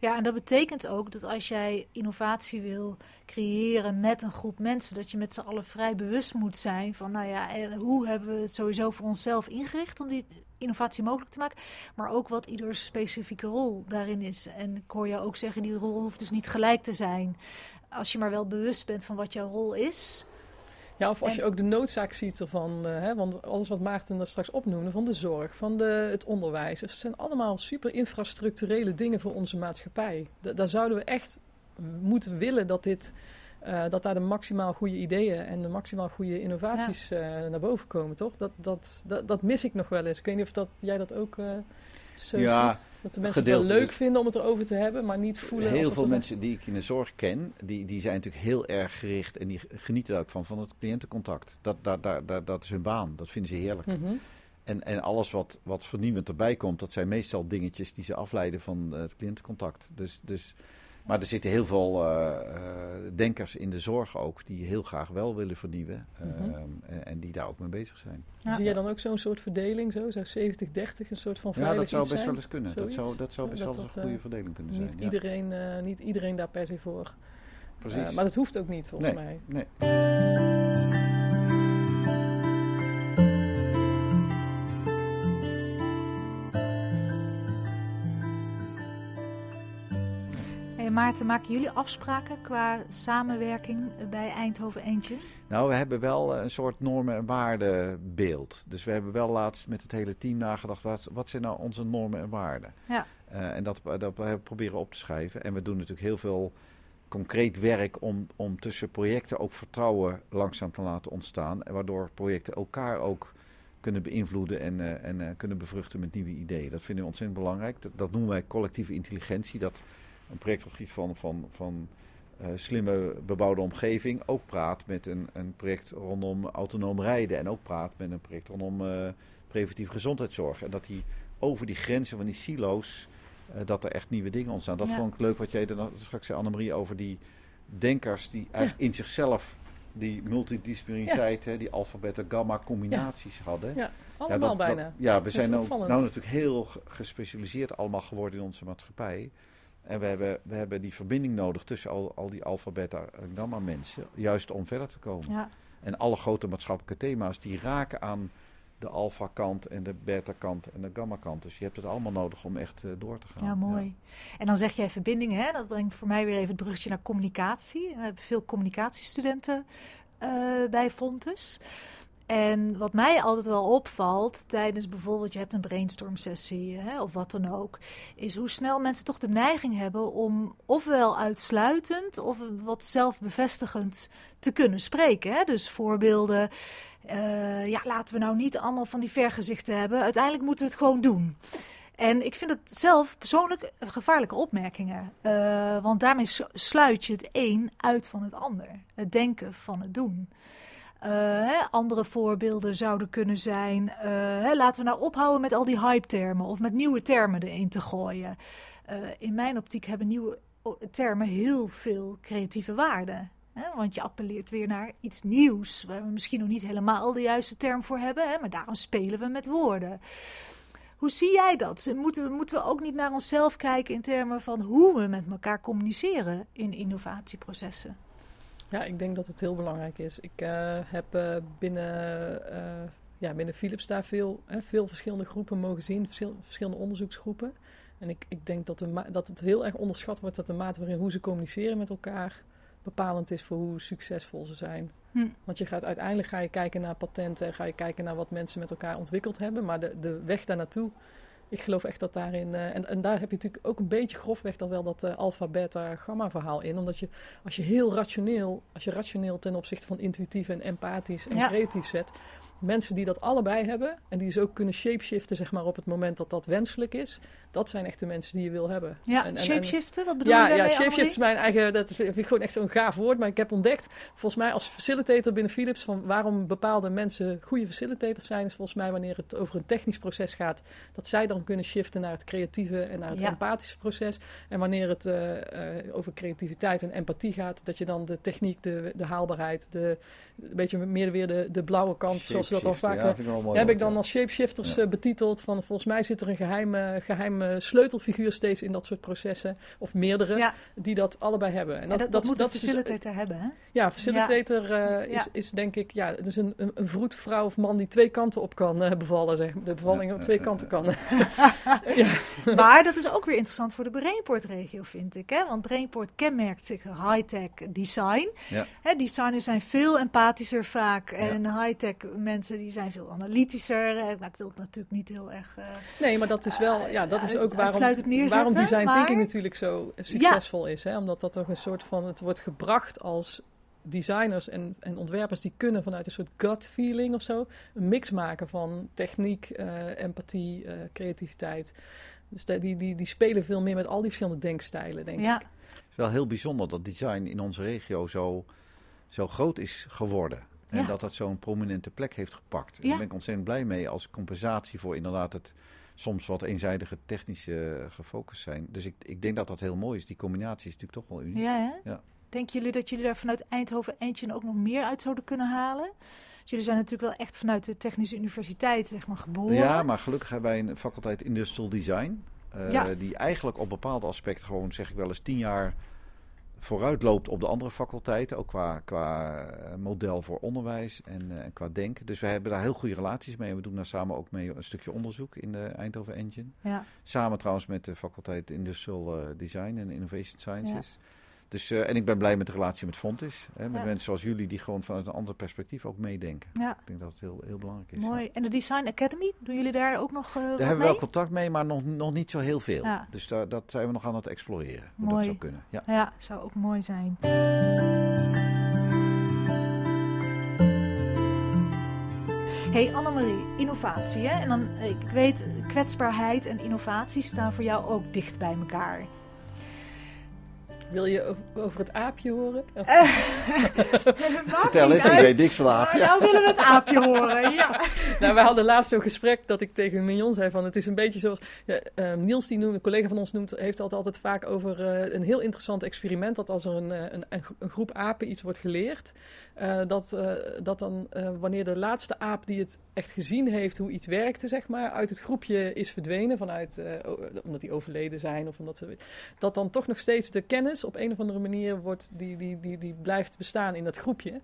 en dat betekent ook dat als jij innovatie wil creëren met een groep mensen, dat je met z'n allen vrij bewust moet zijn van, nou ja, en hoe hebben we het sowieso voor onszelf ingericht om die innovatie mogelijk te maken, maar ook wat ieders specifieke rol daarin is. En ik hoor jou ook zeggen, die rol hoeft dus niet gelijk te zijn. Als je maar wel bewust bent van wat jouw rol is. Ja, of als En- je ook de noodzaak ziet ervan, eh, hè, want alles wat Maarten daar straks opnoemde, van de zorg, van de, het onderwijs, dat zijn allemaal super infrastructurele dingen voor onze maatschappij. Da- daar zouden we echt moeten willen dat dit, eh, dat daar de maximaal goede ideeën en de maximaal goede innovaties eh, naar boven komen, toch? Dat, dat, dat, dat mis ik nog wel eens. Ik weet niet of dat, jij dat ook... Zo Ja, ziet. Dat de mensen het wel leuk vinden om het erover te hebben, maar niet voelen Heel veel mensen die ik in de zorg ken, die, die zijn natuurlijk heel erg gericht en die genieten daar ook van, van het cliëntencontact. Dat, dat, dat, dat, dat is hun baan, dat vinden ze heerlijk. Mhm. En, en alles wat, wat vernieuwend erbij komt, dat zijn meestal dingetjes die ze afleiden van het cliëntencontact. Dus, dus, maar er zitten heel veel eh, eh, denkers in de zorg ook, die heel graag wel willen vernieuwen eh, Mhm. en, en die daar ook mee bezig zijn. Ja. Zie jij dan ook zo'n soort verdeling, zo? Zou 70-30 een soort van Ja, veilig dat zou best zijn? wel eens kunnen. Dat zou, dat zou best Dat wel eens een goede verdeling kunnen zijn. Niet, ja. iedereen, eh, niet iedereen daar per se voor. Precies. Maar dat hoeft ook niet, volgens Nee. mij. Nee. Maarten, maken jullie afspraken qua samenwerking bij Eindhoven Eentje? Nou, we hebben wel eh, een soort normen- en waardenbeeld. Dus we hebben wel laatst met het hele team nagedacht, wat, wat zijn nou onze normen en waarden? Ja. Eh, en dat, dat we proberen op te schrijven. En we doen natuurlijk heel veel concreet werk om, om tussen projecten ook vertrouwen langzaam te laten ontstaan. En waardoor projecten elkaar ook kunnen beïnvloeden en, eh, en eh, kunnen bevruchten met nieuwe ideeën. Dat vinden we ontzettend belangrijk. Dat, dat noemen wij collectieve intelligentie. Dat een project op het gebied van, van, van eh, slimme bebouwde omgeving ook praat met een, een project rondom autonoom rijden. En ook praat met een project rondom eh, preventieve gezondheidszorg. En dat die over die grenzen van die silo's, eh, dat er echt nieuwe dingen ontstaan. Dat Ja. vond ik leuk wat jij dan straks zei, Annemarie, over die denkers die eigenlijk in zichzelf die multidisciplinariteit, hè, die alfa, beta, gamma combinaties hadden. Ja, allemaal dat- dat- bijna. ja, we zijn nou, opvallend. nou natuurlijk heel ge- gespecialiseerd allemaal geworden in onze maatschappij. En we hebben, we hebben die verbinding nodig tussen al, al die alfa, beta en gamma mensen, juist om verder te komen. Ja. En alle grote maatschappelijke thema's die raken aan de alfa kant en de beta kant en de gamma kant. Dus je hebt het allemaal nodig om echt eh, door te gaan. Ja, mooi. En dan zeg jij verbindingen, hè? dat brengt voor mij weer even het bruggetje naar communicatie. We hebben veel communicatiestudenten eh, bij Fontes. En wat mij altijd wel opvalt tijdens bijvoorbeeld, je hebt een brainstorm sessie hè, of wat dan ook, is hoe snel mensen toch de neiging hebben om ofwel uitsluitend of wat zelfbevestigend te kunnen spreken. Hè? Dus voorbeelden, eh, ja, laten we nou niet allemaal van die vergezichten hebben. Uiteindelijk moeten we het gewoon doen. En ik vind het zelf persoonlijk gevaarlijke opmerkingen. Eh, want daarmee sluit je het een uit van het ander. Het denken van het doen. Eh, andere voorbeelden zouden kunnen zijn. eh, hè, laten we nou ophouden met al die hype-termen of met nieuwe termen erin te gooien. Eh, in mijn optiek hebben nieuwe termen heel veel creatieve waarde. Hè, want je appelleert weer naar iets nieuws, waar we misschien nog niet helemaal de juiste term voor hebben, hè, maar daarom spelen we met woorden. Hoe zie jij dat? Moeten we, moeten we ook niet naar onszelf kijken in termen van hoe we met elkaar communiceren in innovatieprocessen? Ja, ik denk dat het heel belangrijk is. Ik eh, heb eh, binnen, eh, ja, binnen Philips daar veel, hè, veel verschillende groepen mogen zien, verschil- verschillende onderzoeksgroepen. En ik, ik denk dat, de dat het heel erg onderschat wordt dat de mate waarin hoe ze communiceren met elkaar bepalend is voor hoe succesvol ze zijn. Hm. Want je gaat uiteindelijk ga je kijken naar patenten, ga je kijken naar wat mensen met elkaar ontwikkeld hebben, maar de, de weg daar naartoe. Ik geloof echt dat daarin. eh, en, en daar heb je natuurlijk ook een beetje grofweg dan wel dat eh alpha, beta, gamma verhaal in. Omdat je als je heel rationeel, als je rationeel ten opzichte van intuïtief en empathisch en Ja. creatief zet. Mensen die dat allebei hebben en die dus ook kunnen shapeshiften, zeg maar, op het moment dat dat wenselijk is. Dat zijn echt de mensen die je wil hebben. Ja, En- en- shapeshiften, wat bedoel ja, je ja, daarmee? shapeshift is mijn eigen, dat vind ik gewoon echt zo'n gaaf woord. Maar ik heb ontdekt, volgens mij als facilitator binnen Philips, van waarom bepaalde mensen goede facilitators zijn, is volgens mij wanneer het over een technisch proces gaat, dat zij dan kunnen shiften naar het creatieve en naar het Ja. empathische proces. En wanneer het eh, eh, over creativiteit en empathie gaat, dat je dan de techniek, de, de haalbaarheid, de, een beetje meer weer de, de blauwe kant, zoals we dat al vaak ja, eh, heb ik dan ja. als shapeshifters Ja. betiteld. Van volgens mij zit er een geheime, geheime sleutelfiguur steeds in dat soort processen. Of meerdere, Ja, die dat allebei hebben. en dat, dat, moet een is dus- facilitator hebben, hè? ja, facilitator eh, is, is denk ik ja, dus een, een, een vroedvrouw of man die twee kanten op kan eh, bevallen. Zeg. De bevalling Ja, op twee kanten kan. [LAUGHS] [LAUGHS] ja. Maar dat is ook weer interessant voor de Brainport-regio, vind ik. Hè? Want Brainport kenmerkt zich high-tech design. Ja. Hè, designers zijn veel empathischer vaak. En high-tech mensen die zijn veel analytischer. Eh, Maar ik wil het natuurlijk niet heel erg... eh, Nee, maar dat is wel, ja, dat is Uit- ook waarom, waarom design maar- thinking natuurlijk zo succesvol is. Hè? Omdat dat toch een soort van, het wordt gebracht als designers en, en ontwerpers die kunnen vanuit een soort gut feeling of zo een mix maken van techniek, eh, empathie, eh, creativiteit. Dus de- die, die, die spelen veel meer met al die verschillende denkstijlen, denk Ja, ik. Het is wel heel bijzonder dat design in onze regio zo, zo groot is geworden. En Ja. dat dat zo'n prominente plek heeft gepakt. Ja. Daar ben ik ontzettend blij mee als compensatie voor inderdaad het soms wat eenzijdige technische eh, gefocust zijn. Dus ik, ik denk dat dat heel mooi is. Die combinatie is natuurlijk toch wel uniek. ja, hè? Ja. Denken jullie dat jullie daar vanuit Eindhoven Engine ook nog meer uit zouden kunnen halen? Jullie zijn natuurlijk wel echt vanuit de Technische Universiteit zeg maar, geboren. Ja, maar gelukkig hebben wij een faculteit Industrial Design. eh, Ja. Die eigenlijk op bepaalde aspecten gewoon, zeg ik wel eens, tien jaar vooruit loopt op de andere faculteiten. Ook qua, qua eh, model voor onderwijs en, eh, en qua denken. Dus we hebben daar heel goede relaties mee. En we doen daar samen ook mee een stukje onderzoek in de Eindhoven Engine. Ja. Samen trouwens met de faculteit Industrial eh, Design en Innovation Sciences. Dus, eh, en ik ben blij met de relatie met Fontis. Hè, met Ja. mensen zoals jullie die gewoon vanuit een ander perspectief ook meedenken. ja, Ik denk dat het heel, heel belangrijk is. mooi. En de Design Academy, doen jullie daar ook nog wat Daar hebben we wel contact mee, maar nog, nog niet zo heel veel. Ja. Dus daar, dat zijn we nog aan het exploreren. Hoe Mooi. dat zou kunnen. Ja. Ja, zou ook mooi zijn. Hey Annemarie, innovatie hè? En dan, eh, ik weet, kwetsbaarheid en innovatie staan voor jou ook dicht bij elkaar. Wil je over, het aapje horen? [LAUGHS] Of- Vertel eens, ik weet niks van Maar nou willen we het aapje horen, ja. [LAUGHS] nou, we hadden laatst zo'n gesprek dat ik tegen Mignon zei van het is een beetje zoals ja, ehm, Niels die noemt, een collega van ons noemt, heeft het altijd vaak over eh, een heel interessant experiment dat als er een, eh, een, een gro- een groep apen iets wordt geleerd, eh, dat, eh, dat dan eh, wanneer de laatste aap die het echt gezien heeft hoe iets werkte, zeg maar, uit het groepje is verdwenen vanuit, eh, omdat die overleden zijn of omdat ze, dat dan toch nog steeds de kennis op een of andere manier wordt, die, die, die, die blijft bestaan in dat groepje.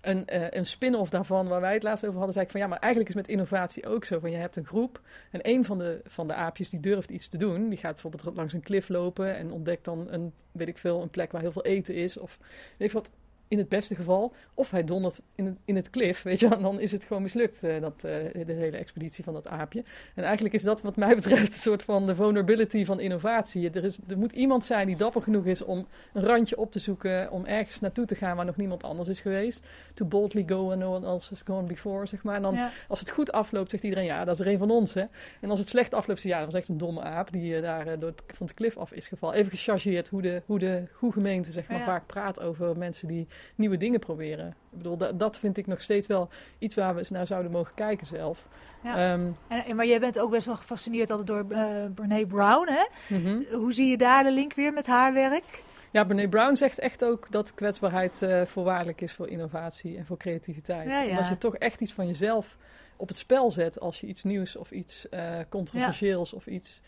Een, eh, een spin-off daarvan, waar wij het laatst over hadden, zei ik van ja, maar eigenlijk is met innovatie ook zo. Van je hebt een groep en een van de, van de aapjes die durft iets te doen, die gaat bijvoorbeeld langs een klif lopen en ontdekt dan een, weet ik veel, een plek waar heel veel eten is. Of weet wat, in het beste geval. Of hij dondert in het, in het klif, weet je en dan is het gewoon mislukt, eh, dat, eh, de hele expeditie van dat aapje. En eigenlijk is dat wat mij [LAUGHS] betreft een soort van de vulnerability van innovatie. Er, is, er moet iemand zijn die dapper genoeg is om een randje op te zoeken, om ergens naartoe te gaan waar nog niemand anders is geweest. To boldly go and no one else has gone before, zeg maar. En dan Ja. als het goed afloopt, zegt iedereen, ja, dat is er een van ons, hè. En als het slecht afloopt, zeg je, ja, dat is echt een domme aap die eh, daar door het- van de klif af is gevallen. Even gechargeerd hoe de, hoe de goede gemeente, zeg maar, Ja. vaak praat over mensen die nieuwe dingen proberen. Ik bedoel, dat, dat vind ik nog steeds wel iets waar we eens naar zouden mogen kijken zelf. Ja. Ehm, En, maar jij bent ook best wel gefascineerd altijd door eh Brene Brown, hè? mhm. Hoe zie je daar de link weer met haar werk? Ja, Brene Brown zegt echt ook dat kwetsbaarheid eh, voorwaardelijk is voor innovatie en voor creativiteit. Ja, ja. En als je toch echt iets van jezelf op het spel zet, als je iets nieuws of iets eh, controversieels of iets.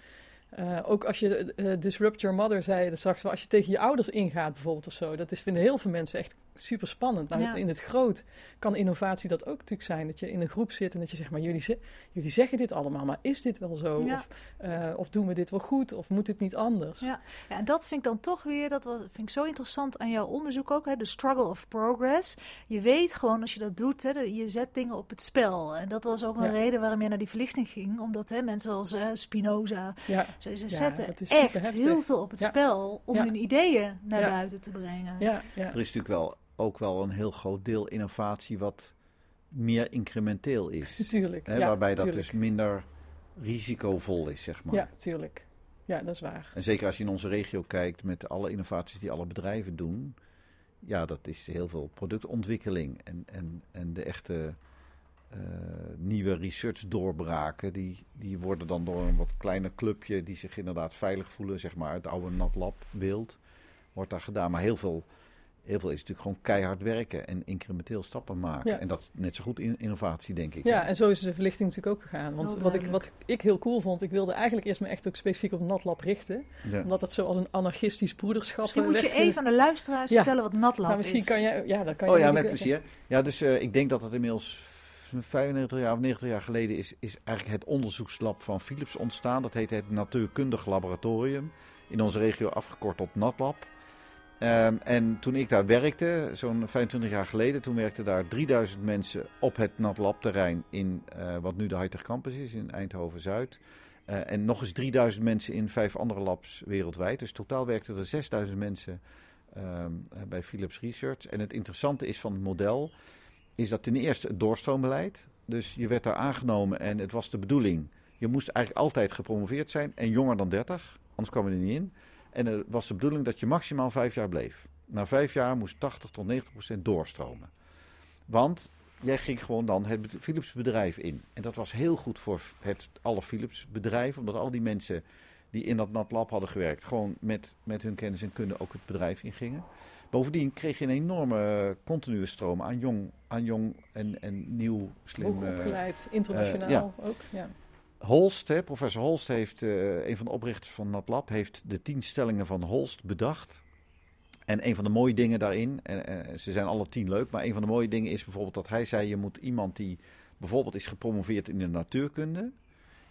Eh, ook als je eh, disrupt your mother zei er straks, wel, als je tegen je ouders ingaat bijvoorbeeld of zo, dat is, vinden heel veel mensen echt super spannend. Nou, Ja. In het groot kan innovatie dat ook natuurlijk zijn, dat je in een groep zit en dat je zegt, maar jullie, ze- jullie zeggen dit allemaal, maar is dit wel zo? Ja. Of, eh, of doen we dit wel goed? Of moet dit niet anders? Ja. Ja, en dat vind ik dan toch weer, dat was, vind ik zo interessant aan jouw onderzoek ook, hè, de struggle of progress. Je weet gewoon als je dat doet, hè, je zet dingen op het spel. En dat was ook een Ja. reden waarom je naar die verlichting ging, omdat hè, mensen als eh, Spinoza, Ja. ze, ze Ja, zetten echt heel veel op het Ja. spel om Ja. hun ideeën naar Ja. buiten te brengen. Ja, ja. Er is natuurlijk wel, ook wel een heel groot deel innovatie wat meer incrementeel is. [LAUGHS] Tuurlijk. Hè, ja, waarbij dat tuurlijk. dus minder risicovol is, zeg maar. Ja, tuurlijk. Ja, dat is waar. En zeker als je in onze regio kijkt met alle innovaties die alle bedrijven doen. Ja, dat is heel veel productontwikkeling. En, en, en de echte eh, nieuwe research doorbraken, die, die worden dan door een wat kleiner clubje die zich inderdaad veilig voelen, zeg maar, uit het oude NatLab beeld, wordt daar gedaan. Maar heel veel, heel veel is natuurlijk gewoon keihard werken en incrementeel stappen maken. Ja. En dat is net zo goed in, innovatie, denk ik. Ja, en zo is de verlichting natuurlijk ook gegaan. Want Heel wat ik, wat ik heel cool vond, ik wilde eigenlijk eerst me echt ook specifiek op NatLab richten. Ja. Omdat dat zo als een anarchistisch broederschap Misschien moet je ge- even aan de luisteraars Ja. vertellen wat NatLab Maar misschien is. kan jij... Ja, dan kan je Oh ja, met plezier. Ja, dus eh, ik denk dat het inmiddels 95 jaar of 90 jaar geleden is, is eigenlijk het onderzoekslab van Philips ontstaan. Dat heette het Natuurkundig Laboratorium. In onze regio afgekort tot NatLab. Ehm, en toen ik daar werkte, zo'n 25 jaar geleden, toen werkten daar 3000 mensen op het NatLab terrein in eh, wat nu de Hightech Campus is in Eindhoven-Zuid. Eh, en nog eens 3000 mensen in vijf andere labs wereldwijd. Dus totaal werkten er 6000 mensen ehm, bij Philips Research. En het interessante is van het model, is dat ten eerste het doorstroombeleid. Dus je werd daar aangenomen en het was de bedoeling. Je moest eigenlijk altijd gepromoveerd zijn en jonger dan 30, anders kwam je er niet in. En het was de bedoeling dat je maximaal vijf jaar bleef. Na vijf jaar moest 80 tot 90 procent doorstromen. Want jij ging gewoon dan het Philips bedrijf in. En dat was heel goed voor het alle Philips bedrijf, omdat al die mensen die in dat NatLab hadden gewerkt, gewoon met, met hun kennis en kunde ook het bedrijf ingingen. Bovendien kreeg je een enorme continue stroom aan jong, aan jong en, en nieuw, slim... Hoog opgeleid, internationaal ja. ook. Ja. Holst, hè, professor Holst, heeft, uh, een van de oprichters van NatLab, heeft de tien stellingen van Holst bedacht. En een van de mooie dingen daarin, en, en, ze zijn alle tien leuk, maar een van de mooie dingen is bijvoorbeeld dat hij zei: je moet iemand die bijvoorbeeld is gepromoveerd in de natuurkunde,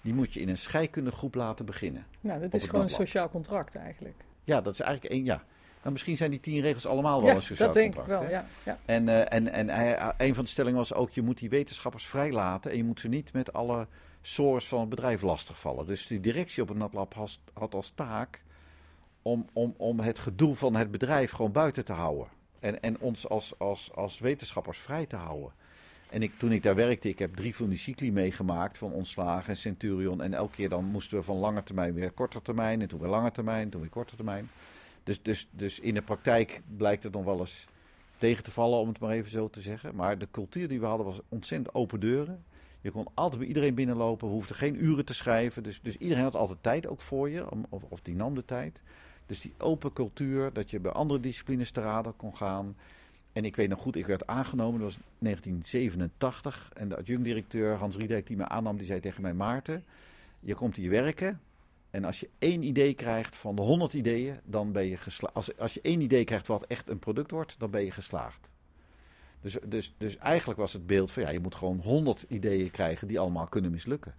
die moet je in een scheikundegroep laten beginnen. Nou, dat is gewoon een sociaal contract eigenlijk. Ja, dat is eigenlijk één, ja. Nou, misschien zijn die tien regels allemaal wel ja, een sociaal dat contract. denk ik wel, ja, ja. En, uh, en, en hij, een van de stellingen was ook, je moet die wetenschappers vrijlaten en je moet ze niet met alle source van het bedrijf lastigvallen. Dus die directie op het NatLab had als taak om, om, om het gedoe van het bedrijf gewoon buiten te houden. En, en ons als, als, als wetenschappers vrij te houden. En ik, toen ik daar werkte, ik heb drie van die cycli meegemaakt van ontslagen en Centurion. En elke keer dan moesten we van lange termijn weer korte termijn. En toen weer lange termijn, toen weer korte termijn. Dus, dus, dus in de praktijk blijkt het nog wel eens tegen te vallen, om het maar even zo te zeggen. Maar de cultuur die we hadden was ontzettend open deuren. Je kon altijd bij iedereen binnenlopen, we hoefden geen uren te schrijven. Dus, dus iedereen had altijd tijd ook voor je, of, of die nam de tijd. Dus die open cultuur, dat je bij andere disciplines te raden kon gaan. En ik weet nog goed, ik werd aangenomen, dat was 1987. En de adjunct-directeur Hans Riedijk die me aannam, die zei tegen mij... Maarten, je komt hier werken en als je één idee krijgt van de 100 ideeën, dan ben je geslaagd. Als, als je één idee krijgt wat echt een product wordt, dan ben je geslaagd. Dus, dus, dus eigenlijk was het beeld van ja, je moet gewoon 100 ideeën krijgen die allemaal kunnen mislukken.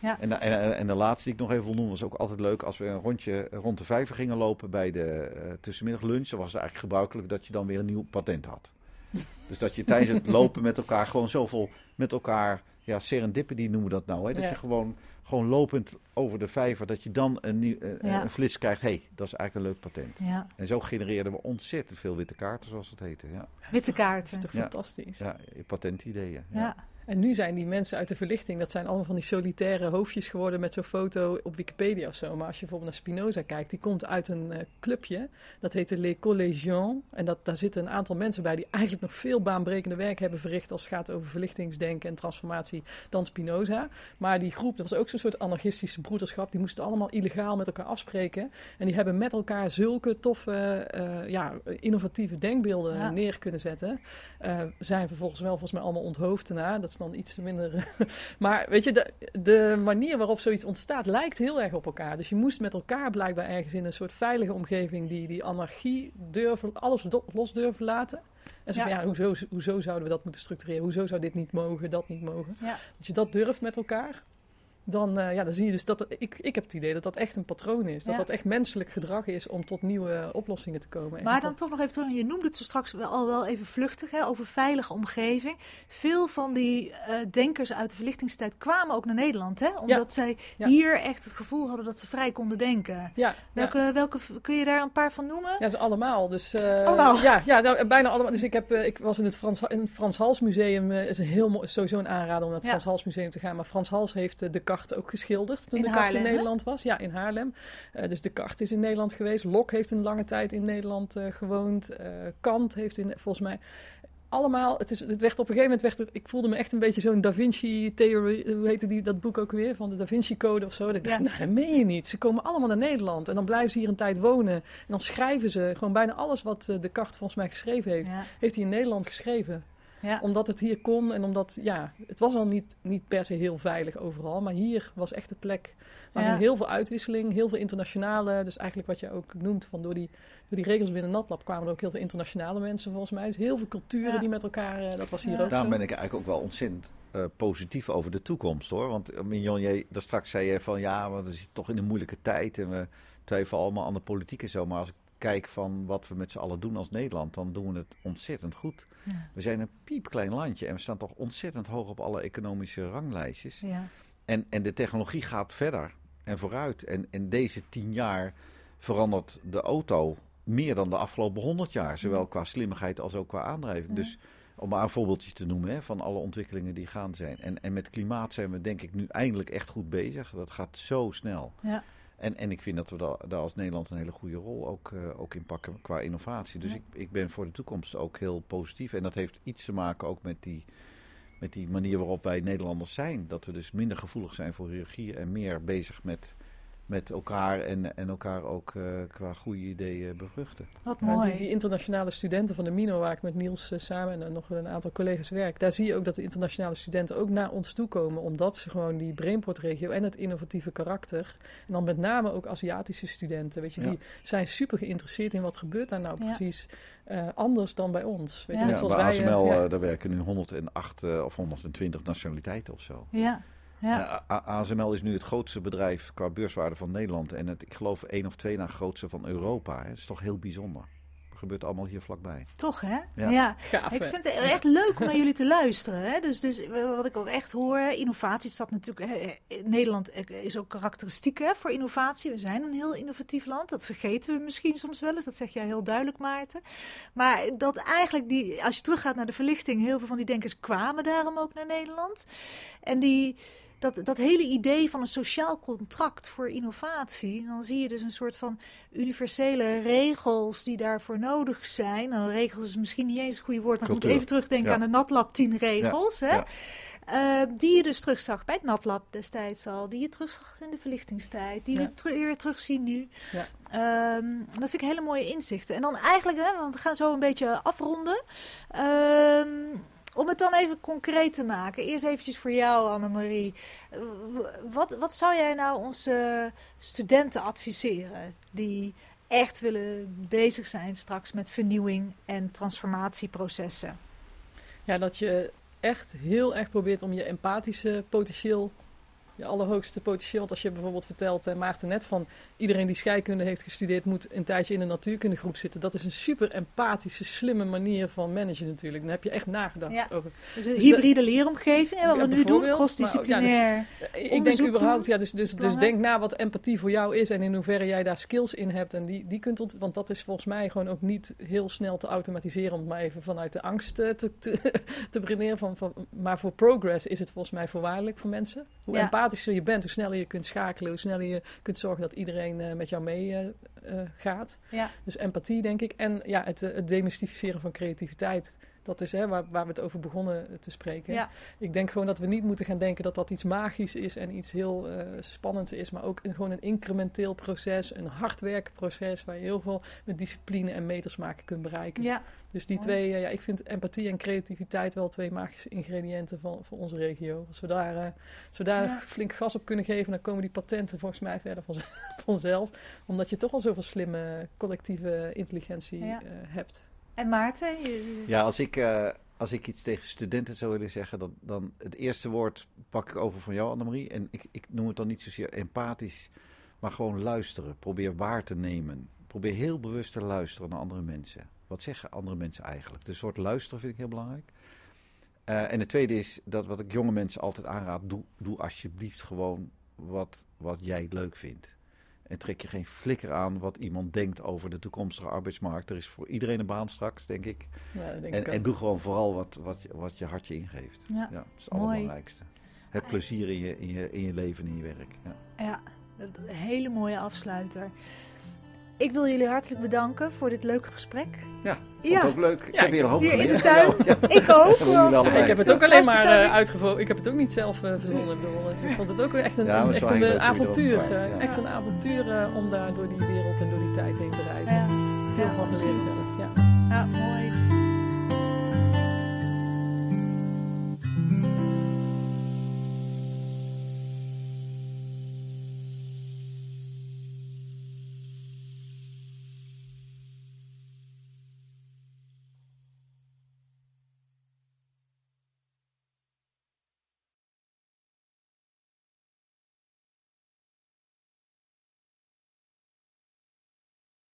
Ja. En, en, en de laatste die ik nog even wil noemen was ook altijd leuk als we een rondje rond de vijver gingen lopen bij de uh, tussenmiddag lunch. Dan was het eigenlijk gebruikelijk dat je dan weer een nieuw patent had. [LAUGHS] dus dat je tijdens het lopen met elkaar gewoon zoveel met elkaar, ja, serendipity noemen we dat nou. Hè? Dat Ja. je gewoon, gewoon lopend over de vijver, dat je dan een, nieuw, eh, Ja. een flits krijgt. Hé, hey, dat is eigenlijk een leuk patent. Ja. En zo genereerden we ontzettend veel witte kaarten, zoals het heette. Ja, Witte Dat kaarten. is toch Ja. fantastisch. ja patentideeën. Ja. En nu zijn die mensen uit de verlichting, dat zijn allemaal van die solitaire hoofdjes geworden met zo'n foto op Wikipedia of zo. Maar als je bijvoorbeeld naar Spinoza kijkt, die komt uit een eh, clubje, dat heet de Les Collégiens. En dat, daar zitten een aantal mensen bij die eigenlijk nog veel baanbrekende werk hebben verricht als het gaat over verlichtingsdenken en transformatie dan Spinoza. Maar die groep, dat was ook zo'n soort anarchistische broederschap, die moesten allemaal illegaal met elkaar afspreken. En die hebben met elkaar zulke toffe, eh, ja, innovatieve denkbeelden Ja. neer kunnen zetten. Eh, zijn vervolgens wel volgens mij allemaal onthoofd daarna. Dat dan iets minder. [LAUGHS] maar weet je, de, de manier waarop zoiets ontstaat lijkt heel erg op elkaar. Dus je moest met elkaar blijkbaar ergens in een soort veilige omgeving die, die anarchie durven, alles do- los durven laten. En zo Ja. van ja, hoezo, hoezo zouden we dat moeten structureren? Hoezo zou dit niet mogen, dat niet mogen? Ja. Als je dat durft met elkaar, dan, eh, ja, dan zie je dus dat ik, ik heb het idee dat dat echt een patroon is. Dat Ja. dat echt menselijk gedrag is om tot nieuwe oplossingen te komen. En Maar dan toch nog even terug. Je noemde het zo straks wel, al wel even vluchtig hè, over veilige omgeving. Veel van die eh, denkers uit de verlichtingstijd kwamen ook naar Nederland. Hè, omdat zij Ja. hier echt het gevoel hadden dat ze vrij konden denken. Welke, welke kun je daar een paar van noemen? Ja, ze allemaal. Dus, eh, Allemaal? Ja, ja nou, bijna allemaal. Dus ik, heb, ik was in het Frans, in het Frans Hals Museum. is een heel mooi, sowieso een aanrader om naar het. Frans Hals Museum te gaan. Maar Frans Hals heeft de kaart ook geschilderd toen In de kaart in? Nederland was. Ja, in Haarlem. Eh, dus de kaart is in Nederland geweest. Lok heeft een lange tijd in Nederland eh, gewoond. Eh, Kant heeft in, volgens mij... Allemaal, het, is, het werd op een gegeven moment, werd het, ik voelde me echt een beetje zo'n Da Vinci-theorie, hoe heette die, dat boek ook weer, van de Da Vinci-code of zo. Dat ik dacht, Ja. nou dat meen je niet. Ze komen allemaal naar Nederland en dan blijven ze hier een tijd wonen. En dan schrijven ze gewoon bijna alles wat eh, Descartes volgens mij geschreven heeft, Ja. heeft hij in Nederland geschreven. Ja. Omdat het hier kon en omdat, ja, het was al niet, niet per se heel veilig overal. Maar hier was echt de plek waarin Ja. heel veel uitwisseling, heel veel internationale. Dus eigenlijk wat je ook noemt, van door die, door die regels binnen NatLab kwamen er ook heel veel internationale mensen volgens mij. Dus heel veel culturen Ja. die met elkaar, eh, dat was hier Ja. ook Daarom zo. ben ik eigenlijk ook wel ontzettend eh, positief over de toekomst hoor. Want eh, Mignon, jij daar straks zei je van ja, want we zitten toch in een moeilijke tijd en we twijfelen allemaal aan de politiek en zo. Maar als ik kijk van wat we met z'n allen doen als Nederland, dan doen we het ontzettend goed. Ja. We zijn een piepklein landje en we staan toch ontzettend hoog op alle economische ranglijstjes. Ja. En, en de technologie gaat verder en vooruit. En in deze tien jaar verandert de auto meer dan de afgelopen honderd jaar. Zowel qua slimmigheid als ook qua aandrijving. Ja. Dus om maar een voorbeeldje te noemen hè, van alle ontwikkelingen die gaan zijn. En, en met klimaat zijn we denk ik nu eindelijk echt goed bezig. Dat gaat zo snel. Ja. En, en ik vind dat we daar, daar als Nederland een hele goede rol ook, eh, ook in pakken qua innovatie. Dus Ja. ik, ik ben voor de toekomst ook heel positief. En dat heeft iets te maken ook met die, met die manier waarop wij Nederlanders zijn. Dat we dus minder gevoelig zijn voor hiërarchie en meer bezig met, met elkaar en, en elkaar ook eh, qua goede ideeën bevruchten. Wat mooi. die, die internationale studenten van de Mino, waar ik met Niels eh, samen en nog een aantal collega's werk, daar zie je ook dat de internationale studenten ook naar ons toe komen, omdat ze gewoon die Brainport-regio en het innovatieve karakter, en dan met name ook Aziatische studenten, weet je, Ja. die zijn super geïnteresseerd in wat gebeurt daar nou Ja. precies eh, anders dan bij ons. Weet Ja. je, Ja, net zoals bij wij, ASML, ja. daar werken nu 108 eh, of 120 nationaliteiten of zo. Ja. Ja. Eh, ASML is nu het grootste bedrijf qua beurswaarde van Nederland. En het, ik geloof één of twee na grootste van Europa. hè. Dat is toch heel bijzonder. Dat gebeurt allemaal hier vlakbij. Toch, hè? Ja. ja. Gaaf, Ik vind het echt leuk om naar jullie te luisteren. Hè? Dus, dus wat ik ook echt hoor, innovatie staat natuurlijk. Hè, Nederland is ook karakteristiek hè, voor innovatie. We zijn een heel innovatief land. Dat vergeten we misschien soms wel eens. Dat zeg jij heel duidelijk, Maarten. Maar dat eigenlijk, die, als je teruggaat naar de verlichting, heel veel van die denkers kwamen daarom ook naar Nederland. En die. Dat, dat hele idee van een sociaal contract voor innovatie, dan zie je dus een soort van universele regels die daarvoor nodig zijn. Nou, regels is misschien niet eens een goede woord, maar ik Cultuur. moet even terugdenken Ja. aan de NatLab 10 regels. hè? ja. Eh, die je dus terugzag bij het NatLab destijds al, die je terugzag in de verlichtingstijd, die Ja. we ter- weer terugzien nu. Ja. Ehm, dat vind ik hele mooie inzichten. En dan eigenlijk, hè, want we gaan zo een beetje afronden. Ehm, om het dan even concreet te maken. Eerst eventjes voor jou, Annemarie. Wat, wat zou jij nou onze studenten adviseren die echt willen bezig zijn straks met vernieuwing en transformatieprocessen? Ja, dat je echt heel erg probeert om je empathische potentieel, je allerhoogste potentieel. Want als je bijvoorbeeld vertelt, eh, Maarten net van iedereen die scheikunde heeft gestudeerd moet een tijdje in een natuurkundegroep zitten. Dat is een super empathische, slimme manier van managen natuurlijk. Dan heb je echt nagedacht Ja. over. Dus een Dus hybride leeromgeving, hè, wat Ja, we nu doen, bijvoorbeeld, crossdisciplinair. Ik denk überhaupt, ja, dus, dus, dus denk na wat empathie voor jou is en in hoeverre jij daar skills in hebt. En die, die kunt ont want dat is volgens mij gewoon ook niet heel snel te automatiseren, om het maar even vanuit de angst eh, te, te, [LAUGHS] te. Van, van, maar voor progress is het volgens mij voorwaardelijk voor mensen. Hoe Ja. Empathischer je bent, hoe sneller je kunt schakelen, hoe sneller je kunt zorgen dat iedereen eh, met jou mee eh, eh, gaat. Ja. Dus empathie, denk ik. En ja, het, het demystificeren van creativiteit. Dat is hè, waar, waar we het over begonnen te spreken. Ja. Ik denk gewoon dat we niet moeten gaan denken dat dat iets magisch is en iets heel eh spannends is, maar ook een, gewoon een incrementeel proces, een hard werken proces waar je heel veel met discipline en meters maken kunt bereiken. Ja, Dus die mooi. twee, eh, ja, ik vind empathie en creativiteit wel twee magische ingrediënten van, van onze regio. Als we daar, eh, als we daar Ja. flink gas op kunnen geven, dan komen die patenten volgens mij verder van, [LAUGHS] vanzelf. Omdat je toch al zoveel slimme collectieve intelligentie Ja. eh, hebt. En Maarten? Ja, als ik, eh, als ik iets tegen studenten zou willen zeggen, dan, dan het eerste woord pak ik over van jou, Annemarie. En ik, ik noem het dan niet zozeer empathisch, maar gewoon luisteren. Probeer waar te nemen. Probeer heel bewust te luisteren naar andere mensen. Wat zeggen andere mensen eigenlijk? Dus soort luisteren vind ik heel belangrijk. Eh, en het tweede is dat wat ik jonge mensen altijd aanraad, doe, doe alsjeblieft gewoon wat, wat jij leuk vindt. En trek je geen flikker aan wat iemand denkt over de toekomstige arbeidsmarkt. Er is voor iedereen een baan straks, denk ik. Ja, dat denk En, ik en doe gewoon vooral wat, wat, je- wat je hartje ingeeft. Ja. Ja, dat is het Mooi. allerbelangrijkste. Het plezier in je, in, je, in je leven en in je werk. Ja. Ja, een hele mooie afsluiter. Ik wil jullie hartelijk bedanken voor dit leuke gesprek. Ja, vond Ja. het ook leuk. Ik Ja, heb weer een hoop hier in de tuin. Ja. Ik [LAUGHS] ook. Ja, ik heb het ook alleen maar uh, uitgevonden. Ik heb het ook niet zelf eh, verzonnen. Ik, bedoel, het- ik vond het ook echt een, is echt wel een eh, avontuur. eh. Echt een avontuur eh, om daar door die wereld en door die tijd heen te reizen. Ja, Veel ja, van geleerd. Ja. Ja, mooi.